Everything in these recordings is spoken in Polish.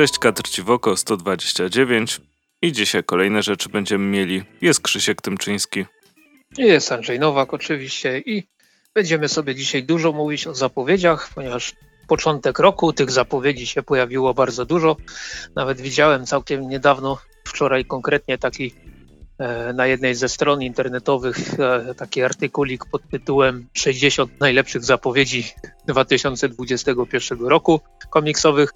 Cześć Katr Ciwoko 129 i dzisiaj kolejne rzeczy będziemy mieli. Jest Krzysiek Tymczyński. Jest Andrzej Nowak oczywiście i będziemy sobie dzisiaj dużo mówić o zapowiedziach, ponieważ początek roku tych zapowiedzi się pojawiło bardzo dużo. Nawet widziałem całkiem niedawno, wczoraj konkretnie taki e, na jednej ze stron internetowych e, taki artykulik pod tytułem 60 najlepszych zapowiedzi 2021 roku komiksowych.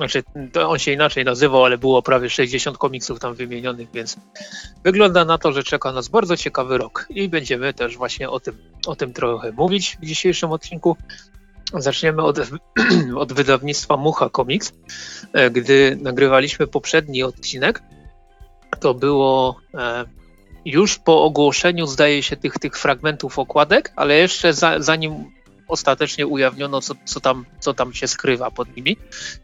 Znaczy, on się inaczej nazywał, ale było prawie 60 komiksów tam wymienionych, więc wygląda na to, że czeka nas bardzo ciekawy rok i będziemy też właśnie o tym, o tym trochę mówić w dzisiejszym odcinku. Zaczniemy od, od wydawnictwa Mucha Comics. E, gdy nagrywaliśmy poprzedni odcinek, to było e, już po ogłoszeniu, zdaje się, tych, tych fragmentów okładek, ale jeszcze za, zanim ostatecznie ujawniono, co, co, tam, co tam się skrywa pod nimi,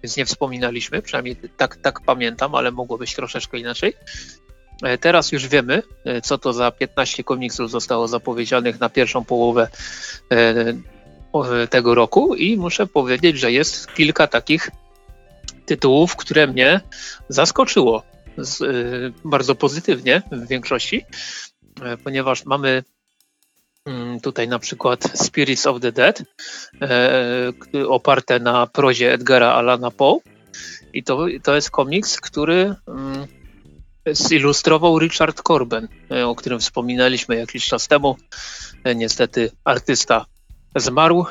więc nie wspominaliśmy, przynajmniej tak, tak pamiętam, ale mogło być troszeczkę inaczej. E, teraz już wiemy, e, co to za 15 komiksów zostało zapowiedzianych na pierwszą połowę e, tego roku i muszę powiedzieć, że jest kilka takich tytułów, które mnie zaskoczyło bardzo pozytywnie w większości, ponieważ mamy tutaj na przykład Spirits of the Dead, e, oparte na prozie Edgara Alana Poe. I to, to jest komiks, który mm, zilustrował Richard Corben, e, o którym wspominaliśmy jakiś czas temu. E, niestety artysta zmarł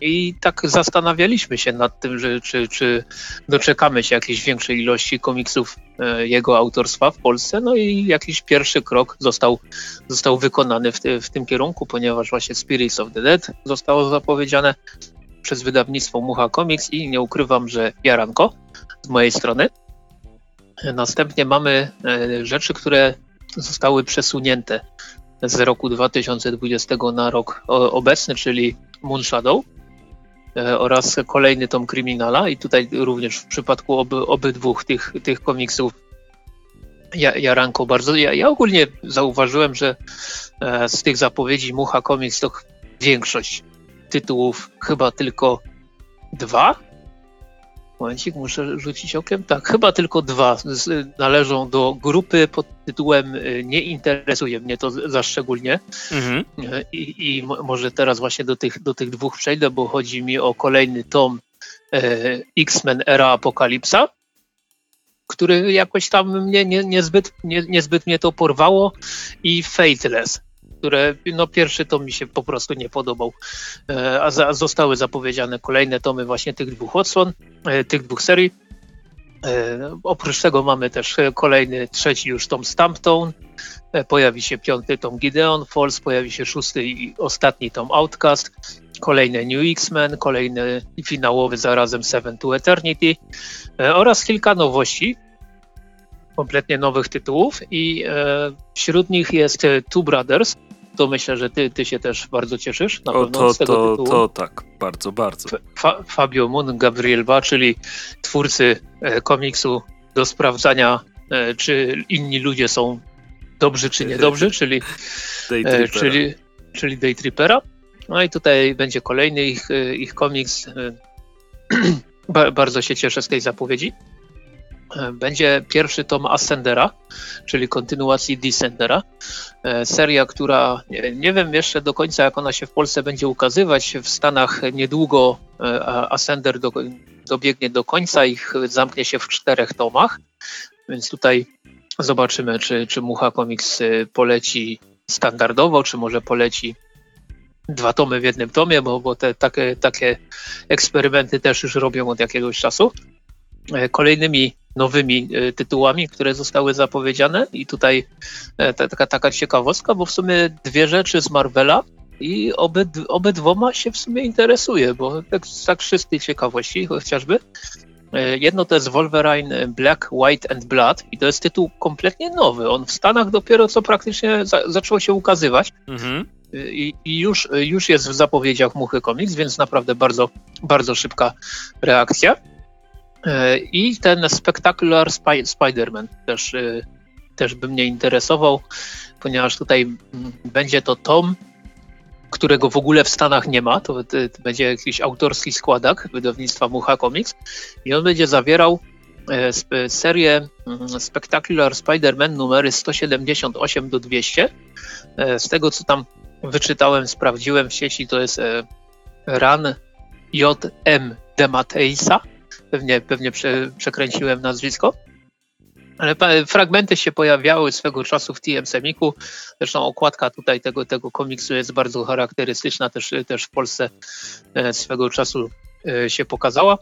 i tak zastanawialiśmy się nad tym, że, czy, czy doczekamy się jakiejś większej ilości komiksów e, jego autorstwa w Polsce. No i jakiś pierwszy krok został, został wykonany w, ty, w tym kierunku, ponieważ właśnie Spirits of the Dead zostało zapowiedziane przez wydawnictwo Mucha Comics i nie ukrywam, że jaranko z mojej strony. Następnie mamy e, rzeczy, które zostały przesunięte z roku 2020 na rok obecny, czyli Moon Shadow. E, oraz kolejny tom Kryminala i tutaj również w przypadku oby, obydwóch tych, tych komiksów ja, Jaranko bardzo. Ja, ja ogólnie zauważyłem, że e, z tych zapowiedzi Mucha Comics to większość tytułów chyba tylko dwa Momencik, muszę rzucić okiem. Tak, chyba tylko dwa należą do grupy pod tytułem y, Nie interesuje mnie to za szczególnie. Mhm. Y, I, I, może teraz właśnie do tych, do tych dwóch przejdę, bo chodzi mi o kolejny tom e, X-Men Era Apokalipsa, który jakoś tam mnie nie, niezbyt, nie, niezbyt mnie to porwało i Fateless które no pierwszy tom mi się po prostu nie podobał, e, a, zostały zapowiedziane kolejne tomy właśnie tych dwóch odsłon, e, tych dwóch serii. E, oprócz tego mamy też kolejny, trzeci już tom Stamptone, pojawi się piąty tom Gideon Falls, pojawi się szósty i ostatni tom Outcast, kolejne New X-Men, kolejny finałowy zarazem Seven to Eternity oraz kilka nowości, kompletnie nowych tytułów i wśród nich jest Two Brothers, to myślę, że ty, ty się też bardzo cieszysz na o, pewno to, z tego to, tytułu. To tak, bardzo, bardzo. Fa Fabio Moon, Gabriel Ba, czyli twórcy e, komiksu do sprawdzania, e, czy inni ludzie są dobrzy, czy niedobrzy, czyli, e, czyli, czyli Daytrippera. No i tutaj będzie kolejny ich, e, ich komiks. E, bardzo się cieszę z tej zapowiedzi. E, będzie pierwszy tom Ascendera, czyli kontynuacji Descendera. E, seria, która nie wiem jeszcze do końca, jak ona się w Polsce będzie ukazywać. W Stanach niedługo e, Ascender do, dobiegnie do końca, ich zamknie się w czterech tomach, więc tutaj zobaczymy, czy, czy Mucha Comics poleci standardowo, czy może poleci dwa tomy w jednym tomie, bo, bo te takie, takie eksperymenty też już robią od jakiegoś czasu. Kolejnymi nowymi e, tytułami, które zostały zapowiedziane i tutaj e, taka, taka ciekawostka, bo w sumie dwie rzeczy z Marvela i obyd, obydwoma się w sumie interesuje, bo tak, tak czystej ciekawości chociażby. E, jedno to jest Wolverine Black, White and Blood i to jest tytuł kompletnie nowy. On w Stanach dopiero co praktycznie za, zaczął się ukazywać. Mhm. I, I, już, już jest w zapowiedziach Muchy Comics, więc naprawdę bardzo, bardzo szybka reakcja. E, I ten Spectacular Spider-Man też, e, też by mnie interesował, ponieważ tutaj będzie to tom, którego w ogóle w Stanach nie ma. To, będzie jakiś autorski składak wydawnictwa Mucha Comics i on będzie zawierał e, serię mm, Spectacular Spider-Man numery 178 do 200. E, z tego, co tam wyczytałem, sprawdziłem w sieci, to jest Run J.M. Demateisa. Pewnie, pewnie prze, przekręciłem nazwisko. Ale fragmenty się pojawiały swego czasu w TM Semiku. Zresztą okładka tutaj tego, tego komiksu jest bardzo charakterystyczna, też, też w Polsce e, swego czasu e, się pokazała.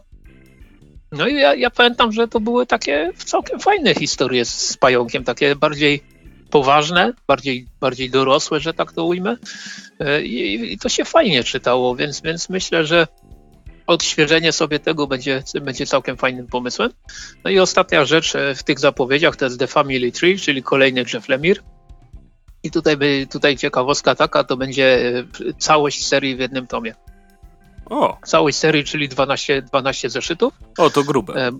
No i ja, ja pamiętam, że to były takie całkiem fajne historie z pająkiem, takie bardziej poważne, bardziej, bardziej dorosłe, że tak to ujmę. E, I, i to się fajnie czytało, więc, więc myślę, że odświeżenie sobie tego będzie, będzie całkiem fajnym pomysłem. No i ostatnia rzecz e, w tych zapowiedziach to jest The Family Tree, czyli kolejny Jeff Lemire. I tutaj, by, tutaj ciekawostka taka, to będzie e, całość serii w jednym tomie. O! Całość serii, czyli 12, 12 zeszytów. O, to grube. E,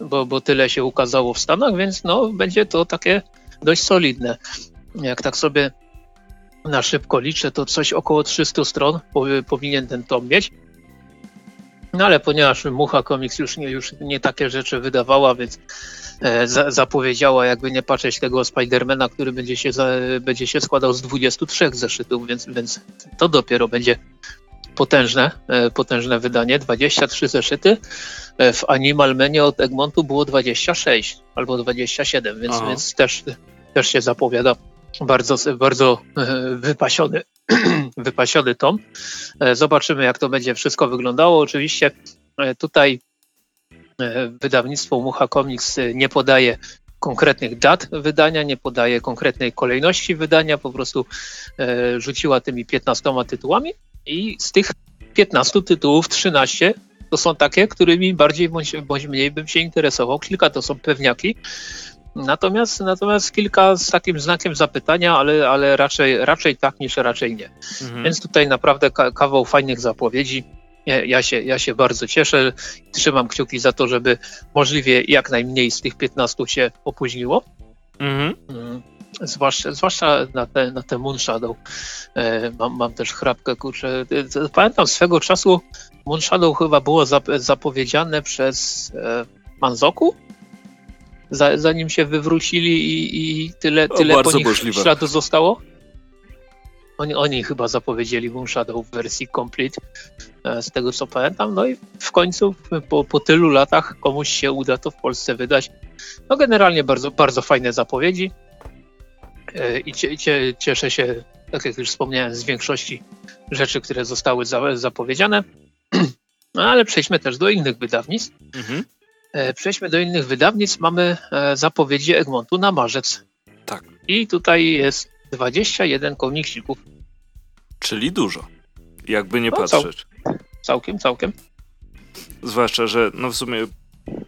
bo, bo tyle się ukazało w Stanach, więc no, będzie to takie dość solidne. Jak tak sobie na szybko liczę, to coś około 300 stron powinien ten tom mieć. No ale ponieważ Mucha Comics już nie, już nie takie rzeczy wydawała, więc e, za, zapowiedziała jakby nie patrzeć tego Spidermana, który będzie się, za, będzie się składał z 23 zeszytów, więc, więc to dopiero będzie potężne, e, potężne wydanie, 23 zeszyty. E, w Animal Menie od Egmontu było 26 albo 27, więc, więc też, też się zapowiada bardzo, bardzo e, wypasiony, wypasiony tom. E, zobaczymy, jak to będzie wszystko wyglądało. Oczywiście e, tutaj wydawnictwo Mucha Comics nie podaje konkretnych dat wydania, nie podaje konkretnej kolejności wydania, po prostu rzuciła tymi 15 tytułami i z tych 15 tytułów 13 to są takie, którymi bardziej bądź, bądź mniej bym się interesował. Kilka to są pewniaki, Natomiast, natomiast kilka z takim znakiem zapytania, ale, ale raczej, raczej tak niż raczej nie. Mhm. Więc tutaj naprawdę kawał fajnych zapowiedzi. Ja, się, ja się bardzo cieszę. Trzymam kciuki za to, żeby możliwie jak najmniej z tych 15 się opóźniło. Mhm. Mm, zwłaszcza, zwłaszcza na te, na te Moonshadow. E, mam, mam też chrapkę, kurczę. E, pamiętam swego czasu Moonshadow chyba było zapowiedziane przez e, Manzoku, zanim się wywrócili i, i tyle, tyle o, po nich możliwe. śladu zostało? Oni, oni chyba zapowiedzieli Moon Shadow w wersji complete, e, z tego co pamiętam. No i w końcu po, po tylu latach komuś się uda to w Polsce wydać. No generalnie bardzo, bardzo fajne zapowiedzi e, i cie, cie, cieszę się, tak jak już wspomniałem, z większości rzeczy, które zostały za, zapowiedziane. No ale przejdźmy też do innych wydawnictw. Mhm. E, przejdźmy do innych wydawnictw. Mamy e, zapowiedzi Egmontu na marzec. Tak. I tutaj jest 21 komiksików. Czyli dużo. Jakby nie no, patrzeć. Cał całkiem, całkiem. Zwłaszcza, że no w sumie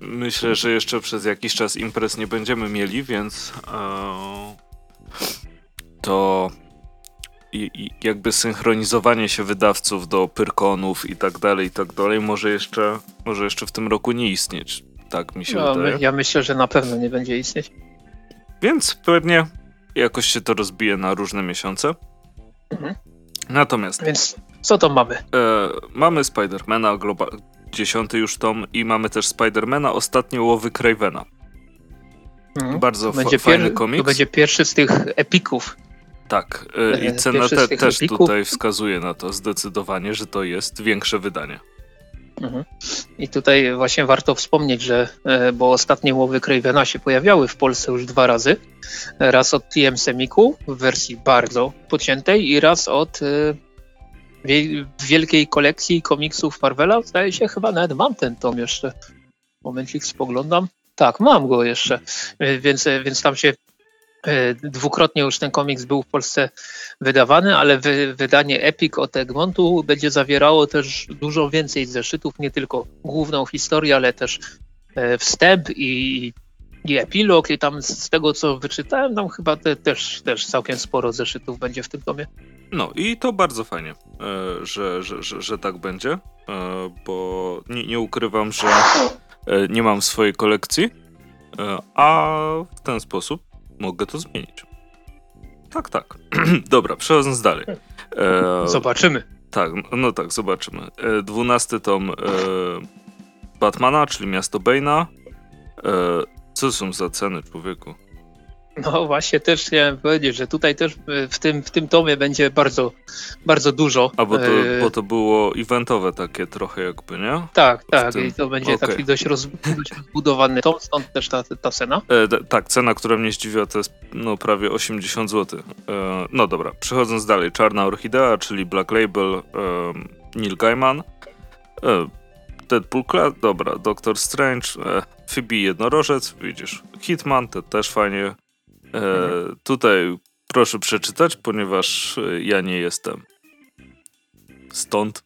myślę, że jeszcze przez jakiś czas imprez nie będziemy mieli, więc e, to jakby synchronizowanie się wydawców do pyrkonów i tak dalej, i tak dalej może jeszcze, może jeszcze w tym roku nie istnieć. Tak mi się no, wydaje. ja myślę, że na pewno nie będzie istnieć. Więc pewnie jakoś się to rozbije na różne miesiące. Mhm. Natomiast. Więc co to mamy? E, mamy Spidermana, globa- dziesiąty już tom, i mamy też Spidermana, ostatnie łowy Cravena. Mhm. Bardzo będzie fajny komiks. To będzie pierwszy z tych epików. Tak, e, i e, cena te, też epików. tutaj wskazuje na to zdecydowanie, że to jest większe wydanie. Mhm. I tutaj właśnie warto wspomnieć, że e, bo ostatnie łowy Cravena się pojawiały w Polsce już dwa razy. Raz od TM Semiku w wersji bardzo pociętej i raz od e, wielkiej kolekcji komiksów Marvela. Zdaje się, chyba nawet mam ten tom jeszcze. Momencik spoglądam. Tak, mam go jeszcze, e, więc, więc tam się dwukrotnie już ten komiks był w Polsce wydawany, ale wy, wydanie Epic od Egmontu będzie zawierało też dużo więcej zeszytów, nie tylko główną historię, ale też e, wstęp i, i epilog i tam z tego co wyczytałem, tam chyba te, też, też całkiem sporo zeszytów będzie w tym tomie. No i to bardzo fajnie, e, że, że, że, że tak będzie, bo nie, nie ukrywam, że nie mam swojej kolekcji, a w ten sposób mogę to zmienić. Tak, tak. Dobra, przechodząc dalej. E, zobaczymy. Tak, no tak, zobaczymy. E, dwunasty tom e, Batmana, czyli Miasto Bane'a. E, co są za ceny, człowieku? No właśnie, też chciałem powiedzieć, że tutaj też w tym, w tym tomie będzie bardzo, bardzo dużo. A bo to, e, bo to było eventowe takie trochę jakby, nie? Tak, tak. I to będzie okay. taki dość, roz, dość rozbudowany tom, stąd też ta, ta cena. E, tak, cena, która mnie zdziwiła, to jest no, prawie 80 zł. E, no dobra, przechodząc dalej. Czarna Orchidea, czyli Black Label e, Neil Gaiman. E, Deadpool dobra, Doctor Strange, e, Phoebe Jednorożec, widzisz, Hitman, to też fajnie E, tutaj proszę przeczytać, ponieważ e, ja nie jestem. Stąd.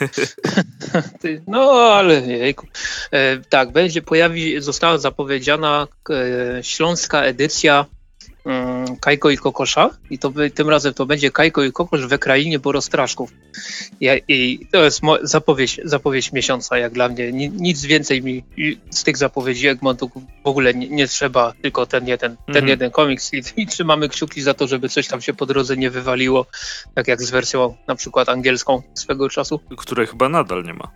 No, ale jejku. E, tak, będzie pojawi, została zapowiedziana e, śląska edycja Kajko i Kokosza i to by, tym razem to będzie Kajko i Kokosz we krainie Borostraszków. I, I, to jest zapowiedź, zapowiedź miesiąca jak dla mnie. Nic więcej mi z tych zapowiedzi Egmontu w ogóle nie, nie trzeba, tylko ten jeden, ten mhm. jeden komiks I, i trzymamy kciuki za to, żeby coś tam się po drodze nie wywaliło, tak jak z wersją na przykład angielską swego czasu. Której chyba nadal nie ma.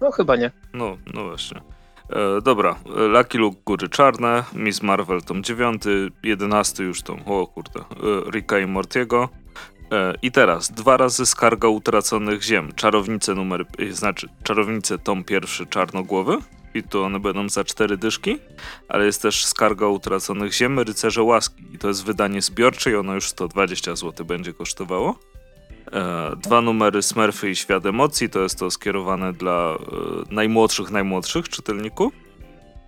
No chyba nie. No, no właśnie. E, dobra, Lucky Luke Góry Czarne, Miss Marvel tom 9, 11 już tom, o kurde, e, Ricka i Mortiego. E, I teraz, dwa razy Skarga Utraconych Ziem, Czarownice numer, e, znaczy Czarownice tom pierwszy Czarnogłowy. I tu one będą za cztery dyszki, ale jest też Skarga Utraconych Ziem, Rycerze Łaski. I to jest wydanie zbiorcze i ono już 120 zł będzie kosztowało. E, dwa numery Smurfy i Świat Emocji, to jest to skierowane dla e, najmłodszych, najmłodszych czytelników.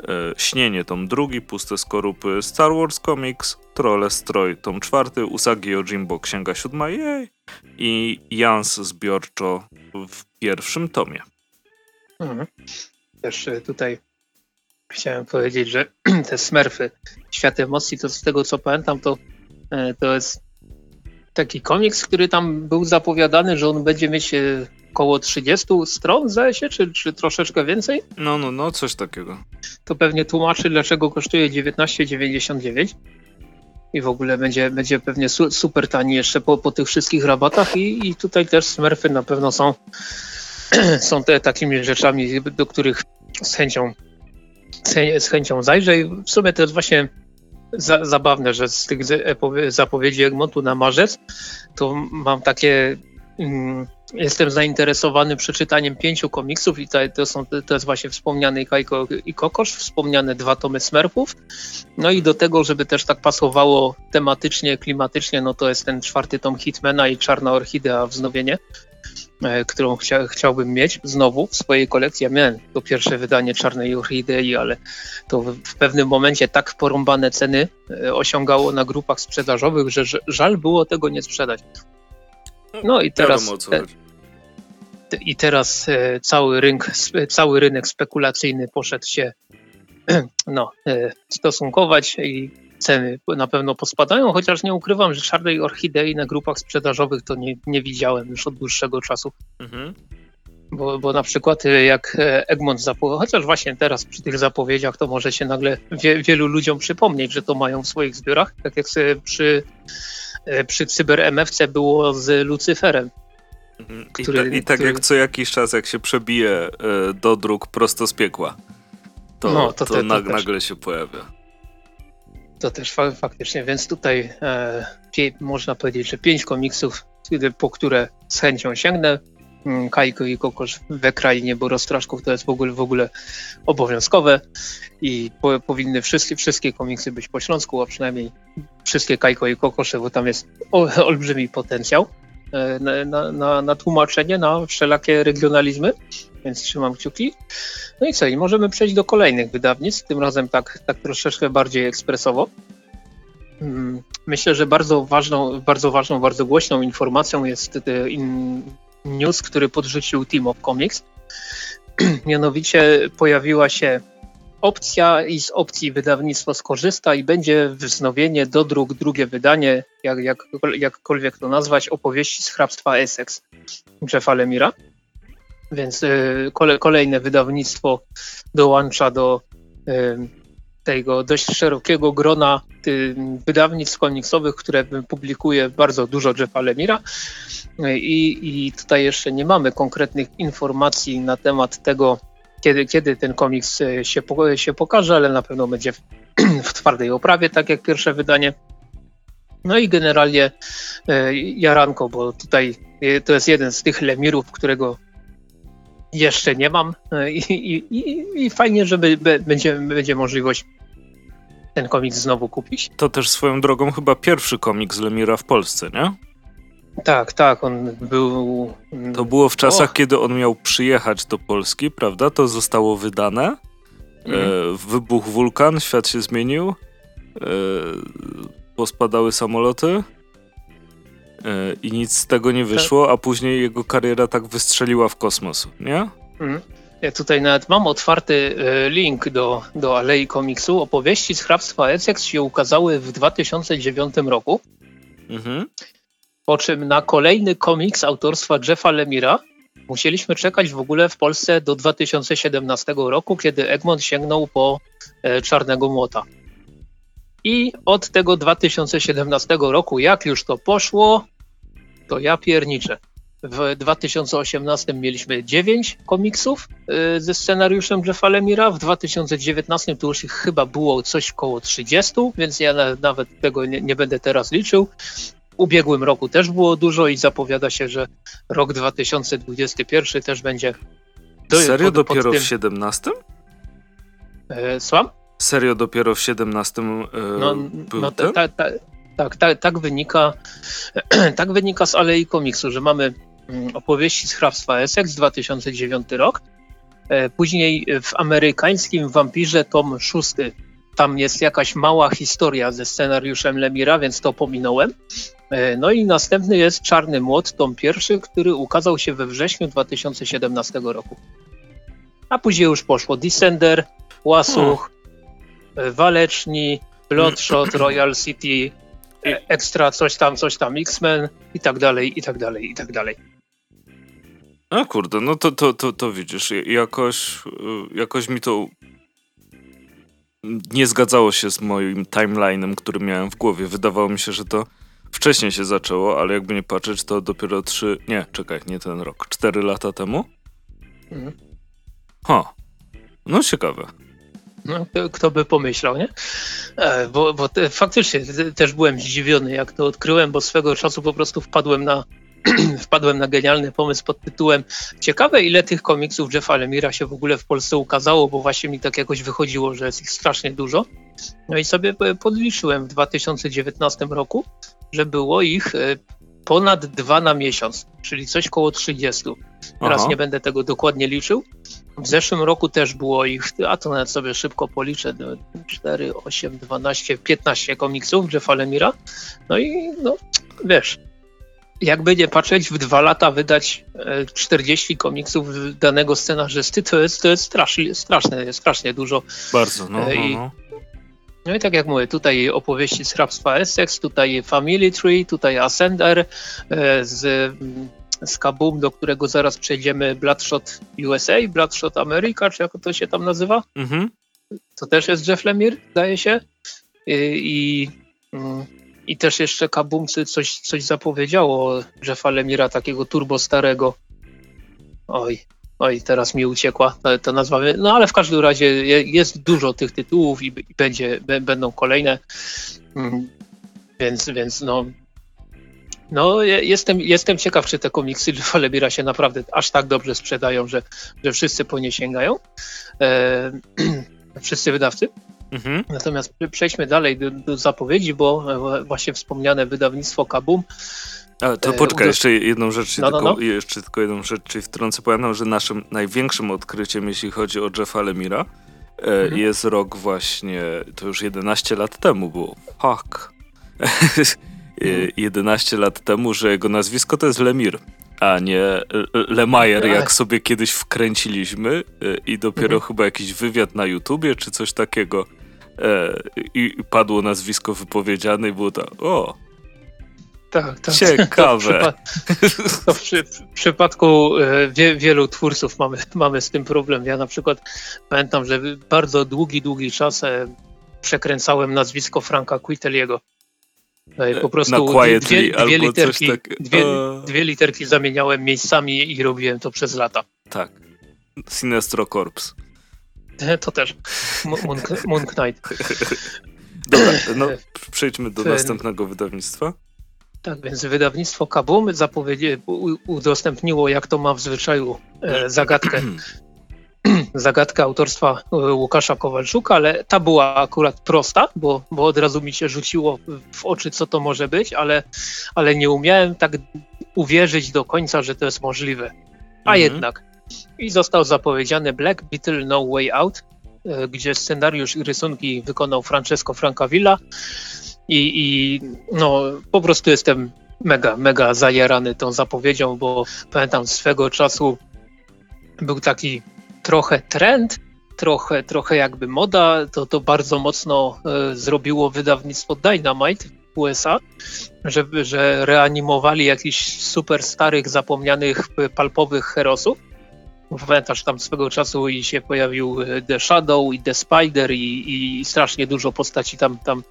E, Śnienie, tom drugi, Puste Skorupy, Star Wars Comics, Trolle Stroj, tom czwarty, Usagi Jimbo, Księga Siódma, jej! I Jans zbiorczo w pierwszym tomie. Mhm. Też tutaj chciałem powiedzieć, że te Smurfy, Świat Emocji, to z tego co pamiętam, to, to jest taki komiks, który tam był zapowiadany, że on będzie mieć e, około 30 stron, zdaje się, czy, czy troszeczkę więcej? No, no, no, coś takiego. To pewnie tłumaczy, dlaczego kosztuje 19,99 i w ogóle będzie, będzie pewnie su super tani jeszcze po, po tych wszystkich rabatach i, i tutaj też Smurfy na pewno są, są te takimi rzeczami, do których z chęcią, z chęcią zajrzę i w sumie to jest właśnie za, zabawne, że z tych zapowiedzi Egmontu na marzec to mam takie. Mm, jestem zainteresowany przeczytaniem pięciu komiksów i to, są, to jest właśnie wspomniany Kajko i Kokosz, wspomniane dwa tomy Smurfów. No i do tego, żeby też tak pasowało tematycznie, klimatycznie, no to jest ten czwarty tom Hitmana i Czarna Orchidea Wznowienie. E, którą chcia, chciałbym mieć znowu w swojej kolekcji. Ja miałem to pierwsze wydanie Czarnej Orchidei, ale to w, w pewnym momencie tak porąbane ceny e, osiągało na grupach sprzedażowych, że żal było tego nie sprzedać. No i teraz... Te, I teraz e, cały, rynek, cały rynek spekulacyjny poszedł się no, stosunkować i ceny na pewno pospadają, chociaż nie ukrywam, że czarnej orchidei na grupach sprzedażowych to nie, nie widziałem już od dłuższego czasu. Mhm. Bo, bo na przykład e, jak e, Egmont zapowiedział, chociaż właśnie teraz przy tych zapowiedziach to może się nagle wie, wielu ludziom przypomnieć, że to mają w swoich zbiorach, tak jak sobie przy, e, przy Cyber MFC było z Lucyferem. Mhm. Który, I, ta, I, tak który... jak co jakiś czas, jak się przebije do dróg prosto z piekła, to, no, to, to, to nagle się pojawia. To też fa faktycznie, więc tutaj e, można powiedzieć, że pięć komiksów, po które z chęcią sięgnę. Mm, Kajko i Kokosz we krainie Borostraszków to jest w ogóle, w ogóle obowiązkowe i po, powinny wszystkie, wszystkie komiksy być po śląsku, a przynajmniej wszystkie Kajko i Kokosze, bo tam jest olbrzymi potencjał e, na, na, na, tłumaczenie, na wszelakie regionalizmy, więc trzymam kciuki. No i co, i możemy przejść do kolejnych wydawnictw, tym razem tak, tak troszeczkę bardziej ekspresowo. Mm, myślę, że bardzo ważną, bardzo ważną, bardzo głośną informacją jest news, który podrzucił Team of Comics. Mianowicie pojawiła się opcja i z opcji wydawnictwo skorzysta i będzie wznowienie do druk drugie wydanie, jak, jak, jakkolwiek to nazwać, opowieści z hrabstwa Essex Jeffa Lemira. Więc y, kole, kolejne wydawnictwo dołącza do, y, tego dość szerokiego grona ty, wydawnictw komiksowych, które publikuje bardzo dużo Jeffa Lemira. I, I tutaj jeszcze nie mamy konkretnych informacji na temat tego, kiedy, kiedy ten komiks się, się pokaże, ale na pewno będzie w, w twardej oprawie, tak jak pierwsze wydanie. No i generalnie Jaranko, bo tutaj to jest jeden z tych lemirów, którego jeszcze nie mam e, i, i, i fajnie, że będzie, będzie możliwość ten komiks znowu kupić. To też swoją drogą chyba pierwszy komiks Lemira w Polsce, nie? Tak, tak, on był... To było w czasach, kiedy on miał przyjechać do Polski, prawda? To zostało wydane. Mm. E, wybuchł wulkan, świat się zmienił. E, pospadały samoloty. I nic z tego nie wyszło, a później jego kariera tak wystrzeliła w kosmos, nie? Mm. Ja tutaj nawet mam otwarty e, link do, do Alei Komiksu. Opowieści z hrabstwa Essex się ukazały w 2009 roku. Mhm. Po czym na kolejny komiks autorstwa Jeffa Lemira musieliśmy czekać w ogóle w Polsce do 2017 roku, kiedy Egmont sięgnął po e, Czarnego Młota. I od tego 2017 roku, jak już to poszło, to ja pierniczę. W 2018 mieliśmy 9 komiksów y, ze scenariuszem Jeffa Lemira. W 2019 to już ich chyba było coś koło 30, więc ja nawet tego nie, nie będę teraz liczył. W ubiegłym roku też było dużo i zapowiada się, że rok 2021 też będzie. Do, Serio pod, dopiero pod tym... w 17? E, słucham? Serio dopiero w 17 e, no, był no, ten? Ta, ta, tak, ta, tak, wynika, tak wynika z Alei Komiksu, że mamy Mm, opowieści z hrabstwa Essex, 2009 rok. E, później w amerykańskim Wampirze tom 6 tam jest jakaś mała historia ze scenariuszem Lemira, więc to pominąłem. E, no i następny jest Czarny Młot, tom pierwszy, który ukazał się we wrześniu 2017 roku. A później już poszło Descender, Łasuch, hmm. Waleczni, Bloodshot, Royal City, Extra, coś tam, coś tam, X-Men i tak dalej, i tak dalej, i tak dalej. A kurde, no to, to, to, to widzisz, jakoś, y, jakoś mi to nie zgadzało się z moim timeline'em, który miałem w głowie. Wydawało mi się, że to wcześniej się zaczęło, ale jakby nie patrzeć, to dopiero trzy, nie, czekaj, nie ten rok, cztery lata temu? Mhm. Ha, no ciekawe. No, kto by pomyślał, nie? E, bo, bo te, faktycznie też byłem zdziwiony, jak to odkryłem, bo swego czasu po prostu wpadłem na wpadłem na genialny pomysł pod tytułem Ciekawe, ile tych komiksów Jeffa Lemira się w ogóle w Polsce ukazało, bo właśnie mi tak jakoś wychodziło, że jest ich strasznie dużo. No i sobie podliczyłem w 2019 roku, że było ich e, ponad dwa na miesiąc, czyli coś koło 30. Teraz Aha. nie będę tego dokładnie liczył. W zeszłym roku też było ich, a to nawet sobie szybko policzę, 4, 8, 12, 15 komiksów Jeffa Lemira. No i no, wiesz, jakby nie patrzeć, w dwa lata wydać 40 e, komiksów danego scenarzysty, to jest, to jest strasznie, straszne, strasznie dużo. Bardzo, no, e, no, no. No i tak jak mówię, tutaj opowieści z hrabstwa Essex, tutaj Family Tree, tutaj Ascender, e, z, z Kaboom, do którego zaraz przejdziemy, Bloodshot USA, Bloodshot America, czy jak to się tam nazywa. Mhm. To też jest Jeff Lemire, zdaje się. I, i mm, i też jeszcze Kabumcy coś, coś zapowiedziało Jeffa Lemira, takiego turbo starego. Oj, oj, teraz mi uciekła ta, ta nazwa. No ale w każdym razie jest dużo tych tytułów i, i będzie, będą kolejne. Mm, więc, więc no, no, jestem, jestem ciekaw, czy te komiksy Jeffa Lemira się naprawdę aż tak dobrze sprzedają, że, że wszyscy po nie sięgają. E, wszyscy wydawcy. Mhm. Natomiast przejdźmy dalej do, do, zapowiedzi, bo właśnie wspomniane wydawnictwo Kabum. A, to e, poczekaj, jeszcze jedną rzecz, no, no, tylko, no. jeszcze tylko jedną rzecz, czyli wtrącę, pamiętam, że naszym największym odkryciem, jeśli chodzi o Jeffa Lemira, e, mhm. jest rok właśnie, to już 11 lat temu było, fuck, 11 mhm. lat temu, że jego nazwisko to jest Lemir, a nie Lemajer, jak sobie kiedyś wkręciliśmy e, i dopiero mhm. chyba jakiś wywiad na YouTubie, czy coś takiego e, i, padło nazwisko wypowiedziane i było tak, o, tak, tak. Ciekawe. To w, przy, w przypadku e, wie, wielu twórców mamy, mamy z tym problem. Ja na przykład pamiętam, że bardzo długi, długi czas, e, przekręcałem nazwisko Franka Quiteliego. E, Po Na prostu quietly dwie, dwie, literki, tak. dwie, dwie literki zamieniałem miejscami i robiłem to przez lata. Tak. Sinestro Corps. To też. Mo- Moon, Moon Knight. Dobra, no przejdźmy do następnego wydawnictwa. Tak, więc wydawnictwo Kabum udostępniło, jak to ma w zwyczaju, e, zagadkę, zagadkę autorstwa e, Łukasza Kowalczuka, ale ta była akurat prosta, bo, bo od razu mi się rzuciło w oczy, co to może być, ale, ale nie umiałem tak uwierzyć do końca, że to jest możliwe. A Mhm. jednak. I został zapowiedziany Black Beetle No Way Out, e, gdzie scenariusz i rysunki wykonał Francesco Francavilla i, i no po prostu jestem mega, mega zajarany tą zapowiedzią, bo pamiętam swego czasu był taki trochę trend, trochę, trochę jakby moda, to, to bardzo mocno e, zrobiło wydawnictwo Dynamite w USA, że, że reanimowali jakichś super starych, zapomnianych, palpowych herosów. Pamiętasz, tam swego czasu i się pojawił e, The Shadow i The Spider i, i strasznie dużo postaci tam, tam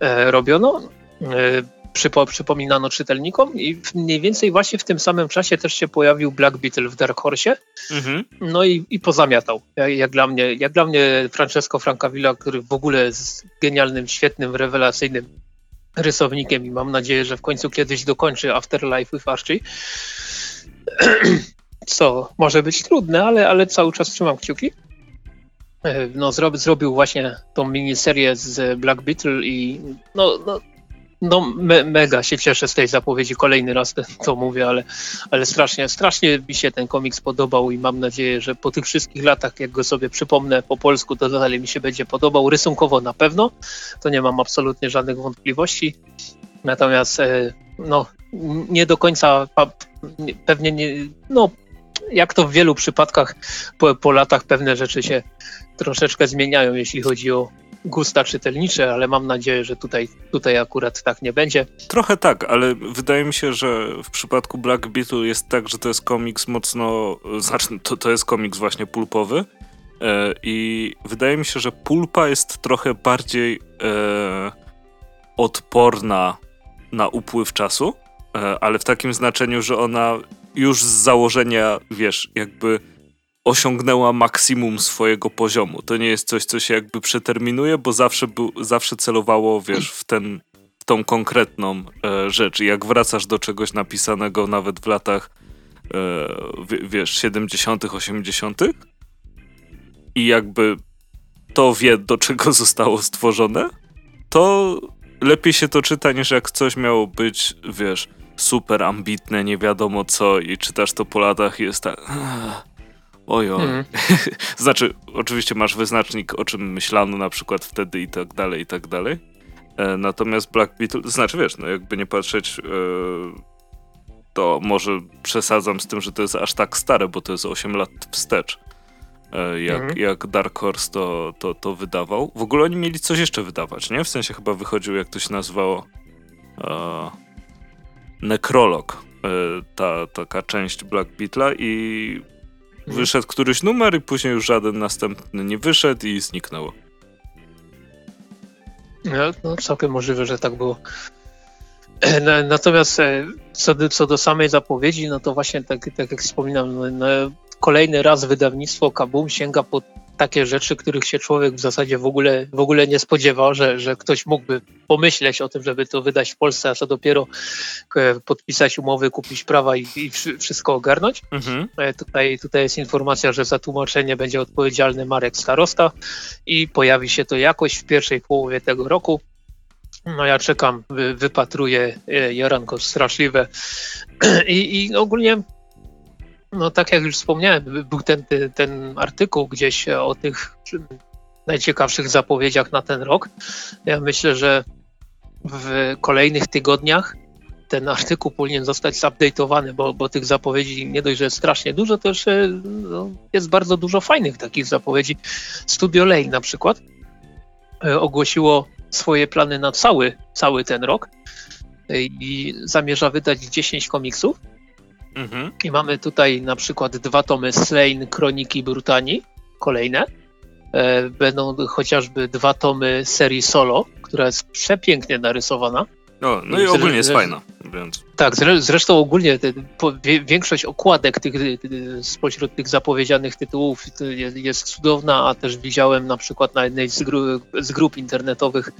e, robiono. E, przypo, przypominano czytelnikom i mniej więcej właśnie w tym samym czasie też się pojawił Black Beetle w Dark Horse. Mhm. No i, i pozamiatał. Jak, jak, dla mnie, jak dla mnie Francesco Francavilla, który w ogóle jest genialnym, świetnym, rewelacyjnym rysownikiem i mam nadzieję, że w końcu kiedyś dokończy Afterlife with Archie. Co może być trudne, ale, ale cały czas trzymam kciuki. E, No, zrobi, zrobił właśnie tą miniserię z Black Beetle i no, no, no me, mega się cieszę z tej zapowiedzi. Kolejny raz to mówię, ale, ale strasznie, strasznie mi się ten komiks podobał i mam nadzieję, że po tych wszystkich latach, jak go sobie przypomnę po polsku, to dalej mi się będzie podobał. Rysunkowo na pewno, to nie mam absolutnie żadnych wątpliwości. Natomiast e, no, nie do końca, pewnie nie, no, jak to w wielu przypadkach po, po latach pewne rzeczy się troszeczkę zmieniają, jeśli chodzi o gusta czytelnicze, ale mam nadzieję, że tutaj, tutaj akurat tak nie będzie. Trochę tak, ale wydaje mi się, że w przypadku Black Beetle jest tak, że to jest komiks mocno. Znaczy, to, to jest komiks właśnie pulpowy. E, I wydaje mi się, że pulpa jest trochę bardziej e, odporna na upływ czasu, e, ale w takim znaczeniu, że ona już z założenia, wiesz, jakby osiągnęła maksimum swojego poziomu. To nie jest coś, co się jakby przeterminuje, bo zawsze, był, zawsze celowało, wiesz, w ten w tą konkretną e, rzecz. I jak wracasz do czegoś napisanego nawet w latach, e, wiesz, 70., 80., i jakby to wie, do czego zostało stworzone, to lepiej się to czyta, niż jak coś miało być, wiesz, super ambitne, nie wiadomo co, i czytasz to po latach i jest tak. Ojoj. Mhm. Znaczy, oczywiście masz wyznacznik, o czym myślano na przykład wtedy i tak dalej, i tak dalej. E, natomiast Black Beetle, znaczy wiesz, no jakby nie patrzeć, e, to może przesadzam z tym, że to jest aż tak stare, bo to jest 8 lat wstecz. E, jak, Mhm. jak Dark Horse to, to, to wydawał. W ogóle oni mieli coś jeszcze wydawać, nie? W sensie chyba wychodził, jak to się nazywało, e, Nekrolog, e, ta taka część Black Beetla i wyszedł któryś numer i później już żaden następny nie wyszedł i zniknęło. No, no, całkiem możliwe, że tak było. E, na- Natomiast e, co do, co do samej zapowiedzi, no to właśnie tak, tak jak wspominam, no, no, kolejny raz wydawnictwo Kabum sięga po takie rzeczy, których się człowiek w zasadzie w ogóle, w ogóle nie spodziewał, że, że ktoś mógłby pomyśleć o tym, żeby to wydać w Polsce, a co dopiero e, podpisać umowy, kupić prawa i, i wszy- wszystko ogarnąć. Mhm. E, Tutaj, tutaj jest informacja, że za tłumaczenie będzie odpowiedzialny Marek Starosta i pojawi się to jakoś w pierwszej połowie tego roku. No ja czekam, wy, wypatruję e, Jaranko straszliwe i, i ogólnie no tak jak już wspomniałem, by- był ten, ten, artykuł gdzieś o tych najciekawszych zapowiedziach na ten rok. Ja myślę, że w kolejnych tygodniach ten artykuł powinien zostać zupdate'owany, bo, bo tych zapowiedzi nie dość, że jest strasznie dużo, to jeszcze no, jest bardzo dużo fajnych takich zapowiedzi. Studio Lane na przykład e, ogłosiło swoje plany na cały, cały ten rok e, i zamierza wydać 10 komiksów. Mhm. I mamy tutaj na przykład dwa tomy Slain, Kroniki Brutanii, kolejne. e, będą chociażby dwa tomy serii Solo, która jest przepięknie narysowana. No, no i ogólnie jest fajna. Więc. Tak, zresztą ogólnie większość okładek tych, spośród tych zapowiedzianych tytułów jest, cudowna, a też widziałem na przykład na jednej z, gru, z grup internetowych,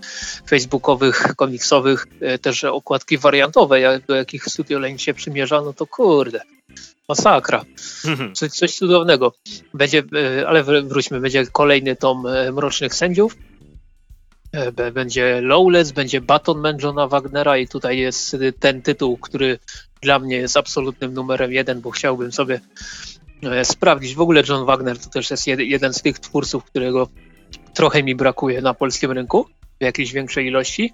facebookowych, komiksowych e, też okładki wariantowe, do jakich Studio Lane się przymierza, no to kurde, masakra. Coś, coś cudownego. Będzie, ale wróćmy, będzie kolejny tom Mrocznych Sędziów, będzie Lowless, będzie Batonman Johna Wagnera i tutaj jest ten tytuł, który dla mnie jest absolutnym numerem jeden, bo chciałbym sobie e, sprawdzić. W ogóle John Wagner to też jest jeden z tych twórców, którego trochę mi brakuje na polskim rynku w jakiejś większej ilości.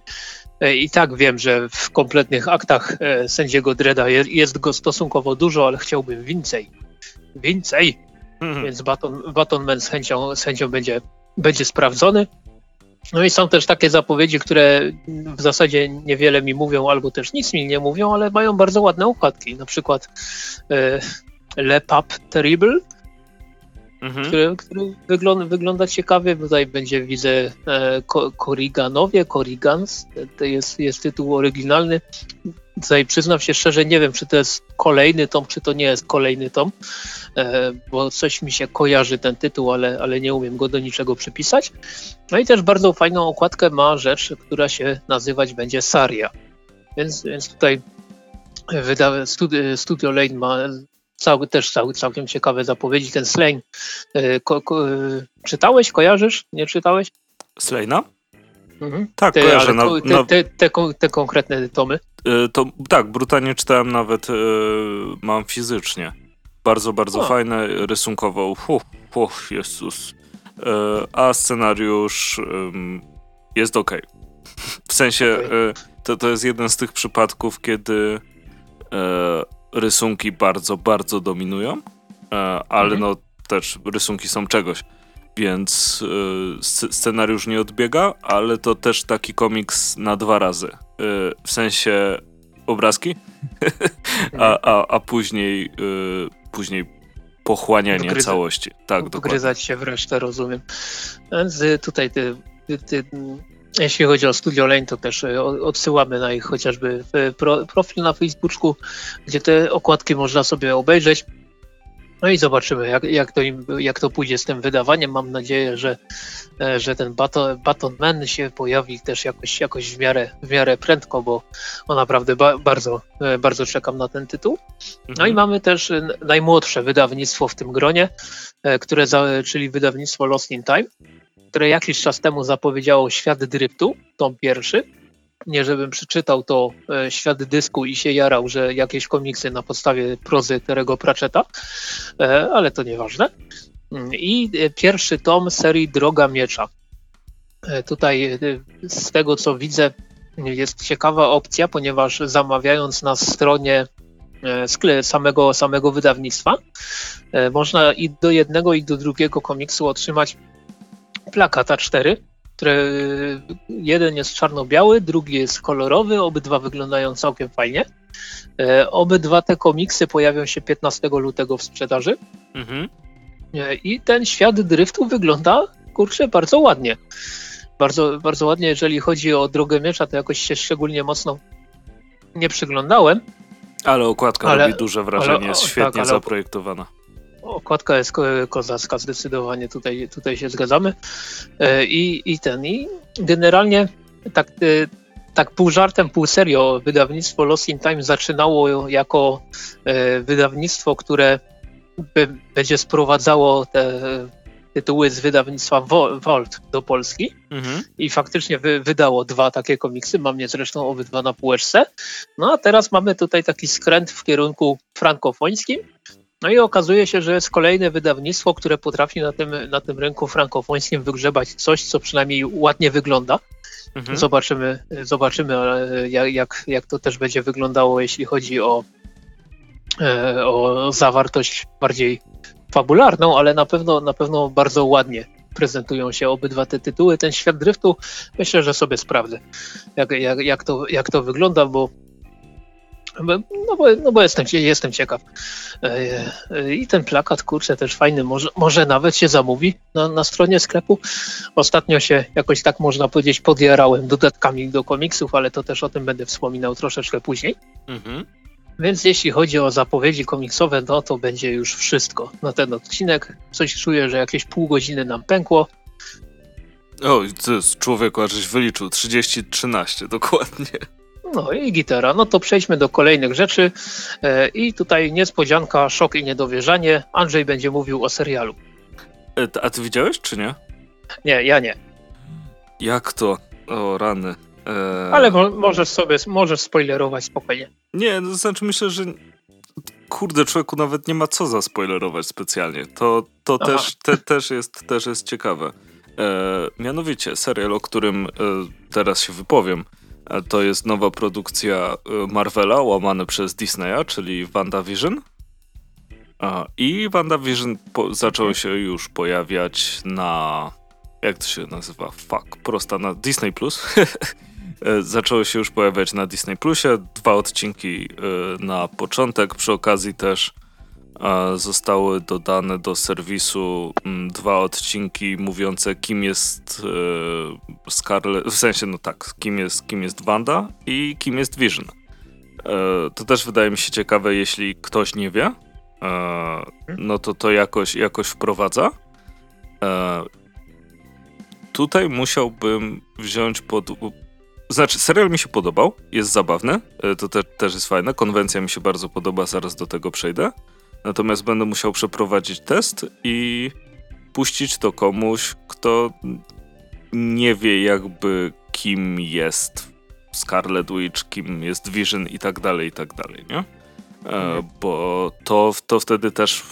E, I tak wiem, że w kompletnych aktach sędziego Dreda jest go stosunkowo dużo, ale chciałbym więcej. Więcej! Mhm. Więc Baton, Batonman z chęcią, z chęcią będzie, będzie sprawdzony. No i są też takie zapowiedzi, które w zasadzie niewiele mi mówią, albo też nic mi nie mówią, ale mają bardzo ładne układki. Na przykład e, Le Pap Terrible, mhm. który, który wygląda, wygląda ciekawie. Tutaj będzie, widzę, e, Koriganowie, Korigans, to jest, jest tytuł oryginalny. Tutaj przyznam się szczerze, nie wiem, czy to jest kolejny tom, czy to nie jest kolejny tom, e, bo coś mi się kojarzy ten tytuł, ale, ale nie umiem go do niczego przypisać. No i też bardzo fajną okładkę ma rzecz, która się nazywać będzie Saria. Więc, więc tutaj wyda, studio, studio Lane ma cały, też cały, całkiem ciekawe zapowiedzi. Ten Slane, e, ko, ko, czytałeś, kojarzysz, nie czytałeś? Slane'a? Mhm. Tak, te, kojarzę. Na, te, te, te, te, konkretne tomy? E, to, tak, brutalnie czytałem nawet, e, mam fizycznie. Bardzo, bardzo o. fajne, rysunkowo. Uf, uf, Jezus. E, a scenariusz jest ok. W sensie, okay. to, to jest jeden z tych przypadków, kiedy rysunki bardzo, bardzo dominują, ale mhm. no też rysunki są czegoś więc y, scenariusz nie odbiega, ale to też taki komiks na dwa razy. Y, w sensie obrazki, a, a, a później, y, później pochłanianie Wgryza, całości. Tak, Wgryzać się w resztę, rozumiem. Więc y, tutaj ty, ty, jeśli chodzi o Studio Lane, to też y, odsyłamy na ich chociażby profil na Facebooku, gdzie te okładki można sobie obejrzeć. No i zobaczymy, jak, jak, to, im, jak to pójdzie z tym wydawaniem. Mam nadzieję, że, e, że ten Baton, Baton Man się pojawi też jakoś, jakoś w, miarę, w miarę prędko, bo o naprawdę ba, bardzo, e, bardzo czekam na ten tytuł. No mhm. i mamy też najmłodsze wydawnictwo w tym gronie, e, które za, czyli wydawnictwo Lost in Time, które jakiś czas temu zapowiedziało Świat Driftu, tom pierwszy nie żebym przeczytał to e, Świat Dysku i się jarał, że jakieś komiksy na podstawie prozy Terego Pratchetta, e, ale to nieważne. Mm, I e, pierwszy tom serii Droga Miecza. Tutaj z tego co widzę jest ciekawa opcja, ponieważ zamawiając na stronie samego, samego wydawnictwa można i do jednego i do drugiego komiksu otrzymać plakat A4 które jeden jest czarno-biały, drugi jest kolorowy, obydwa wyglądają całkiem fajnie. E, obydwa te komiksy pojawią się 15 lutego w sprzedaży. Mhm. E, I ten świat driftu wygląda, kurczę, bardzo ładnie. Bardzo, bardzo ładnie, jeżeli chodzi o drogę miecza, to jakoś się szczególnie mocno nie przyglądałem. Ale okładka ale, robi duże wrażenie, ale, jest świetnie tak, zaprojektowana. Okładka jest kozacka, zdecydowanie tutaj, tutaj się zgadzamy. E, I, I ten, i generalnie tak, e, tak pół żartem, pół serio, wydawnictwo Lost in Time zaczynało jako e, wydawnictwo, które będzie sprowadzało te tytuły z wydawnictwa Vault do Polski mhm. i faktycznie wy, wydało dwa takie komiksy, mam je zresztą obydwa na półeczce. No a teraz mamy tutaj taki skręt w kierunku frankofońskim, no i okazuje się, że jest kolejne wydawnictwo, które potrafi na tym, na tym rynku frankofońskim wygrzebać coś, co przynajmniej ładnie wygląda. Mhm. Zobaczymy, zobaczymy jak, jak, jak to też będzie wyglądało, jeśli chodzi o, e, o zawartość bardziej fabularną, ale na pewno, na pewno bardzo ładnie prezentują się obydwa te tytuły. Ten świat driftu myślę, że sobie sprawdzę, jak, jak, jak, to, jak to wygląda, bo No bo, no bo jestem, jestem ciekaw. I ten plakat, kurczę, też fajny. Może, może nawet się zamówi na, na stronie sklepu. Ostatnio się jakoś tak można powiedzieć podjarałem dodatkami do komiksów, ale to też o tym będę wspominał troszeczkę później. Mhm. Więc jeśli chodzi o zapowiedzi komiksowe, no to będzie już wszystko na ten odcinek. Coś czuję, że jakieś pół godziny nam pękło. O, jest człowieku, aż żeś wyliczył. 30-13, dokładnie. No i gitara. No to przejdźmy do kolejnych rzeczy. E, I tutaj niespodzianka, szok i niedowierzanie. Andrzej będzie mówił o serialu. E, a ty widziałeś, czy nie? Nie, ja nie. Jak to? O, rany. E... Ale mo możesz sobie, możesz spoilerować spokojnie. Nie, to znaczy myślę, że kurde, człowieku nawet nie ma co zaspoilerować specjalnie. To, to też, te, też, jest, też jest ciekawe. E, mianowicie, serial, o którym e, teraz się wypowiem, to jest nowa produkcja e, Marvela łamane przez Disneya, czyli WandaVision. I WandaVision po, zaczął się już pojawiać na... Jak to się nazywa? Fuck, prosta na Disney+. Plus. E, zaczęły się już pojawiać na Disney Plusie. Dwa odcinki e, na początek. Przy okazji też zostały dodane do serwisu dwa odcinki mówiące, kim jest Scarlet, w sensie, no tak, kim jest, kim jest Wanda i kim jest Vision. To też wydaje mi się ciekawe, jeśli ktoś nie wie, no to to jakoś, jakoś wprowadza. Tutaj musiałbym wziąć pod, znaczy, serial mi się podobał, jest zabawny, e, to te, też jest fajne. Konwencja mi się bardzo podoba, zaraz do tego przejdę. Natomiast będę musiał przeprowadzić test i puścić to komuś, kto nie wie jakby kim jest Scarlet Witch, kim jest Vision i tak dalej, i tak dalej, nie? E, mhm. bo to, to wtedy też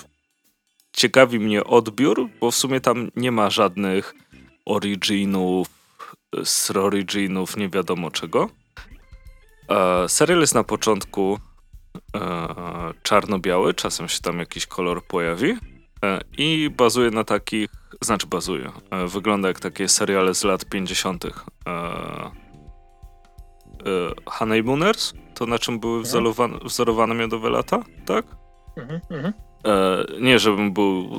ciekawi mnie odbiór, bo w sumie tam nie ma żadnych originów, z originów nie wiadomo czego. E, serial jest na początku czarno-biały, czasem się tam jakiś kolor pojawi e, i bazuje na takich, znaczy bazuje, e, wygląda jak takie seriale z lat 50. E, e, Honeymooners, to na czym były mhm. wzorowane, wzorowane miodowe lata, tak? Mhm, mhm. E, nie, żebym był